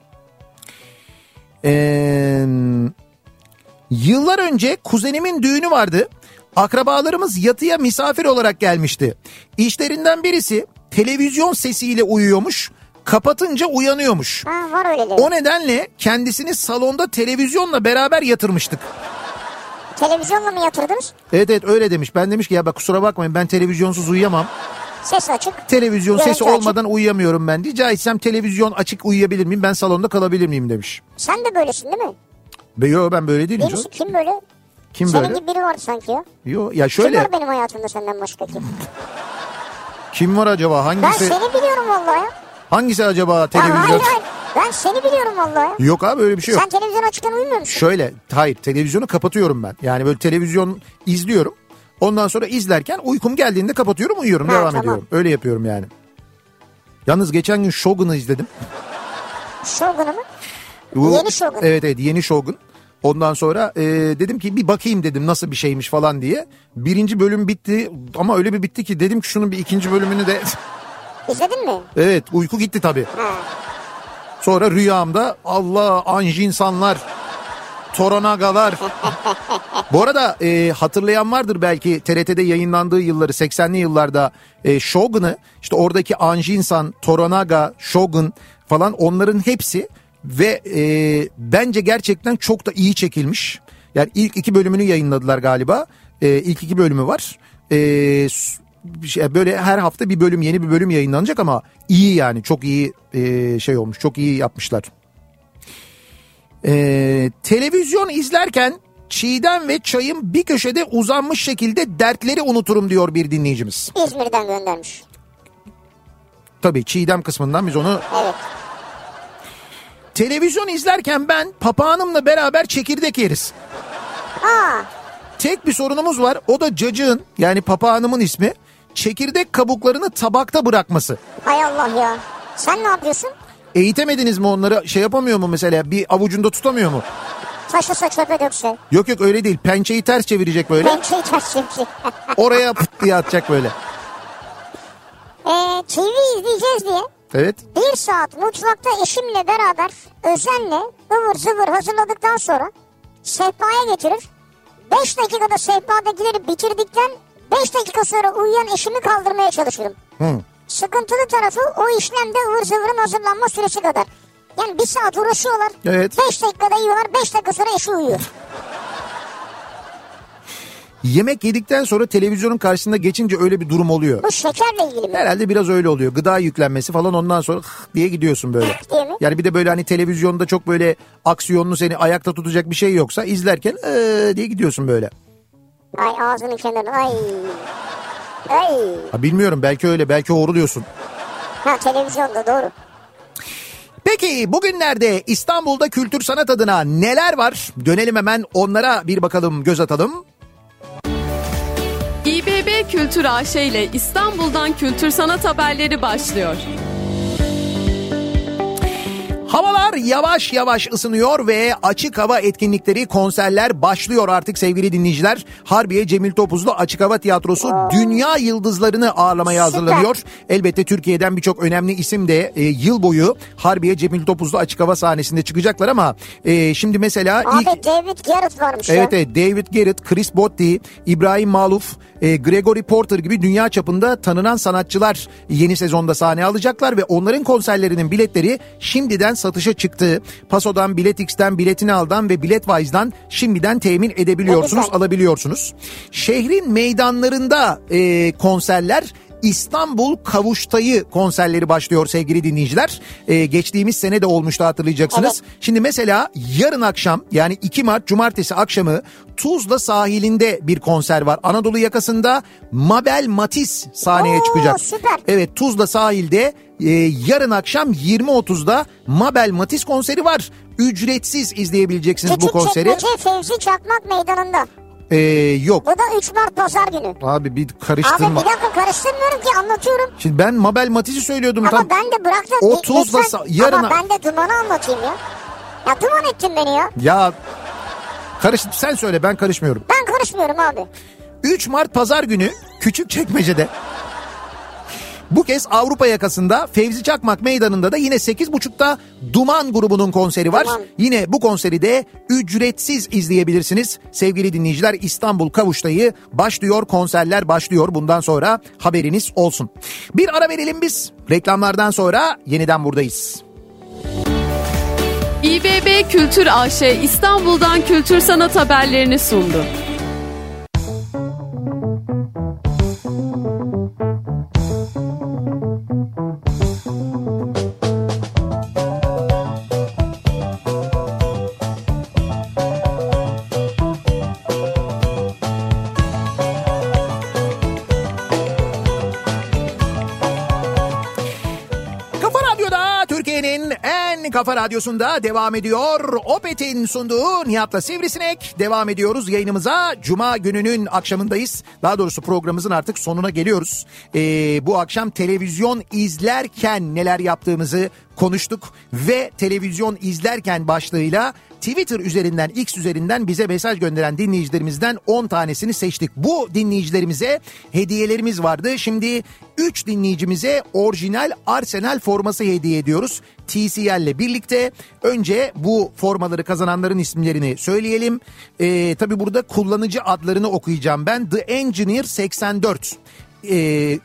Ee, yıllar önce kuzenimin düğünü vardı. Akrabalarımız yatıya misafir olarak gelmişti. İşlerinden birisi televizyon sesiyle uyuyormuş. Kapatınca uyanıyormuş. Ha var öyleleri. O nedenle kendisini salonda televizyonla beraber yatırmıştık. Televizyonla mı yatırdınız? Evet evet öyle demiş. Ben demiş ki ya bak kusura bakmayın ben televizyonsuz uyuyamam. Ses açık. Televizyon Görüntü sesi açık. olmadan uyuyamıyorum ben. Rica etsem televizyon açık uyuyabilir miyim? Ben salonda kalabilir miyim demiş. Sen de böylesin değil mi? Be yo ben böyle değilim. Misin? Kim böyle? Kim Senin böyle? gibi biri vardı sanki ya. Yo ya Kim şöyle var benim hayatımda senden başka kim? kim var acaba? Ben Hangisi seni biliyorum vallahi ya. hangisi acaba Ya televizyon? hayır hayır. Ben seni biliyorum vallahi ya. Yok abi öyle bir şey yok. Sen televizyon açıkken uyumuyor musun? Şöyle hayır televizyonu kapatıyorum ben. Yani böyle televizyon izliyorum. Ondan sonra izlerken uykum geldiğinde kapatıyorum uyuyorum Ha, devam tamam. ediyorum. Öyle yapıyorum yani. Yalnız geçen gün Shogun'u izledim. Shogun'u mu? Bu- Yeni Shogun. Evet evet yeni Shogun. Ondan sonra e, dedim ki bir bakayım dedim nasıl bir şeymiş falan diye. Birinci bölüm bitti ama öyle bir bitti ki dedim ki şunun bir ikinci bölümünü de... İzledin mi? evet uyku gitti tabii. Ha. Sonra rüyamda Allah anjinsanlar, toronagalar. Bu arada e, hatırlayan vardır belki TRT'de yayınlandığı yılları 80'li yıllarda e, Shogun'u işte oradaki anjinsan, toronaga, Shogun falan onların hepsi ve e, bence gerçekten çok da iyi çekilmiş. Yani ilk iki bölümünü yayınladılar galiba. E, ilk iki bölümü var. e, şey, böyle her hafta bir bölüm yeni bir bölüm yayınlanacak ama iyi yani çok iyi e, şey olmuş çok iyi yapmışlar. E, televizyon izlerken çiğdem ve çayım bir köşede uzanmış şekilde dertleri unuturum diyor bir dinleyicimiz. İzmir'den göndermiş. Tabii çiğdem kısmından biz onu... Evet. Televizyon izlerken ben papağanımla beraber çekirdek yeriz. Aa, Tek bir sorunumuz var o da cacığın yani papağanımın ismi çekirdek kabuklarını tabakta bırakması. hay Allah ya. Sen ne yapıyorsun? Eğitemediniz mi onları şey yapamıyor mu mesela bir avucunda tutamıyor mu? Taşısa çöpe dökse. Yok yok öyle değil pençeyi ters çevirecek böyle Pençeyi ters çevirecek. oraya pıt diye atacak böyle. ee, TV izleyeceğiz diye Evet bir saat mutfakta eşimle beraber özenle ıvır zıvır hazırladıktan sonra sehpaya getirir. 5 dakikada sehpadakileri bitirdikten 5 dakika sonra uyuyan eşimi kaldırmaya çalışırım. Hı. Sıkıntılı tarafı o işlemde ıvır zıvırın hazırlanma süresi kadar. Yani bir saat uğraşıyorlar. Evet. 5 dakikada yiyorlar 5 dakika sonra eşi uyuyor. yemek yedikten sonra televizyonun karşısında geçince öyle bir durum oluyor. Bu şekerle ilgili mi? Herhalde biraz öyle oluyor. Gıda yüklenmesi falan ondan sonra diye gidiyorsun böyle. Yani bir de böyle hani televizyonda çok böyle aksiyonlu seni ayakta tutacak bir şey yoksa izlerken ee diye gidiyorsun böyle. Ay ağzının kenarı ay. Ay. Ha bilmiyorum belki öyle belki horuluyorsun. Ha televizyonda doğru. Peki bugünlerde İstanbul'da kültür sanat adına neler var? Dönelim hemen onlara bir bakalım göz atalım. İBB Kültür AŞ ile İstanbul'dan kültür sanat haberleri başlıyor. Havalar yavaş yavaş ısınıyor ve açık hava etkinlikleri, konserler başlıyor artık sevgili dinleyiciler. Harbiye Cemil Topuzlu Açık Hava Tiyatrosu dünya yıldızlarını ağırlamaya Süper. hazırlanıyor. Elbette Türkiye'den birçok önemli isim de e, yıl boyu Harbiye Cemil Topuzlu Açık Hava sahnesinde çıkacaklar ama e, şimdi mesela Abi ilk... David Garrett varmış Evet ya. evet David Garrett, Chris Botti, İbrahim Maluf, e, Gregory Porter gibi dünya çapında tanınan sanatçılar yeni sezonda sahne alacaklar ve onların konserlerinin biletleri şimdiden satışa çıktı. Paso'dan, Biletix'ten, Biletini Al'dan ve Biletwise'dan şimdiden temin edebiliyorsunuz, alabiliyorsunuz. Şehrin meydanlarında e, konserler İstanbul Kavuştayı konserleri başlıyor sevgili dinleyiciler. Ee, geçtiğimiz sene de olmuştu hatırlayacaksınız. Şimdi mesela yarın akşam yani 2 Mart Cumartesi akşamı Tuzla sahilinde bir konser var. Anadolu yakasında Mabel Matiz sahneye Oo, çıkacak. süper. Evet Tuzla sahilde e, yarın akşam 20.30'da Mabel Matiz konseri var. Ücretsiz izleyebileceksiniz bu Küçük konseri. Çekmece Fevzi Çakmak Meydanı'nda. Ee, yok Bu da 3 Mart Pazar günü. abi bir Abi karıştırma. bir dakika karıştırmıyorum ki anlatıyorum. Şimdi ben Mabel Matiz'i söylüyordum Ama tam. ben de bıraktım. O Li- Tuzla lütfen- sa- yarına- Ama ben de dumanı anlatayım ya. Ya duman ettin beni ya. Ya karış sen söyle ben karışmıyorum. Ben karışmıyorum abi. 3 Mart pazar günü Küçükçekmece'de bu kez Avrupa yakasında Fevzi Çakmak Meydanı'nda da yine 8.30'da Duman grubunun konseri var. Duman. Yine bu konseri de ücretsiz izleyebilirsiniz. Sevgili dinleyiciler İstanbul Kavuştayı başlıyor konserler başlıyor bundan sonra haberiniz olsun. Bir ara verelim biz reklamlardan sonra yeniden buradayız. İBB Kültür AŞ İstanbul'dan kültür sanat haberlerini sundu. Kafa radyosunda devam ediyor. Opet'in sunduğu Nihat'la Sivrisinek. Devam ediyoruz yayınımıza. Cuma gününün akşamındayız. Daha doğrusu programımızın artık sonuna geliyoruz. Ee, bu akşam televizyon izlerken neler yaptığımızı konuştuk. Ve televizyon izlerken başlığıyla Twitter üzerinden, X üzerinden bize mesaj gönderen dinleyicilerimizden 10 tanesini seçtik. Bu dinleyicilerimize hediyelerimiz vardı. Şimdi 3 dinleyicimize orijinal Arsenal forması hediye ediyoruz. TCL ile birlikte önce bu formaları kazananların isimlerini söyleyelim. Ee, tabii burada kullanıcı adlarını okuyacağım ben. The Engineer 84 ee,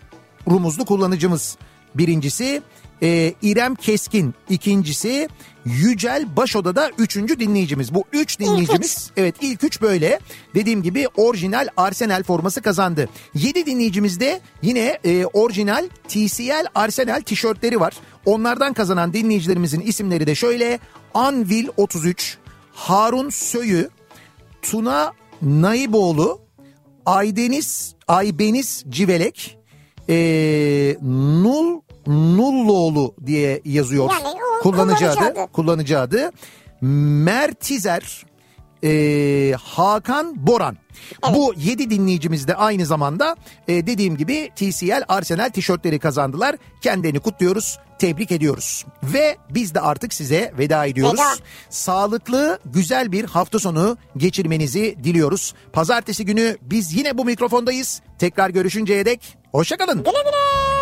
rumuzlu kullanıcımız birincisi. E, İrem Keskin ikincisi. Yücel Başoda'da üçüncü dinleyicimiz. Bu üç dinleyicimiz evet ilk üç böyle dediğim gibi orijinal Arsenal forması kazandı. Yedi dinleyicimizde yine e, orijinal TCL Arsenal tişörtleri var. Onlardan kazanan dinleyicilerimizin isimleri de şöyle Anvil 33, Harun Söyü, Tuna Naiboğlu, Aydeniz Aybeniz Civelek, e, Nul Nulloğlu diye yazıyor Yani o kullanıcı adı. kullanıcı adı. Kullanıcı adı. Mertizer, e, Hakan Boran. Bu 7 dinleyicimiz de aynı zamanda e, dediğim gibi TCL Arsenal tişörtleri kazandılar. Kendilerini kutluyoruz, tebrik ediyoruz. Ve biz de artık size veda ediyoruz. Veda. Sağlıklı, güzel bir hafta sonu geçirmenizi diliyoruz. Pazartesi günü biz yine bu mikrofondayız. Tekrar görüşünceye dek hoşçakalın. Güle güle.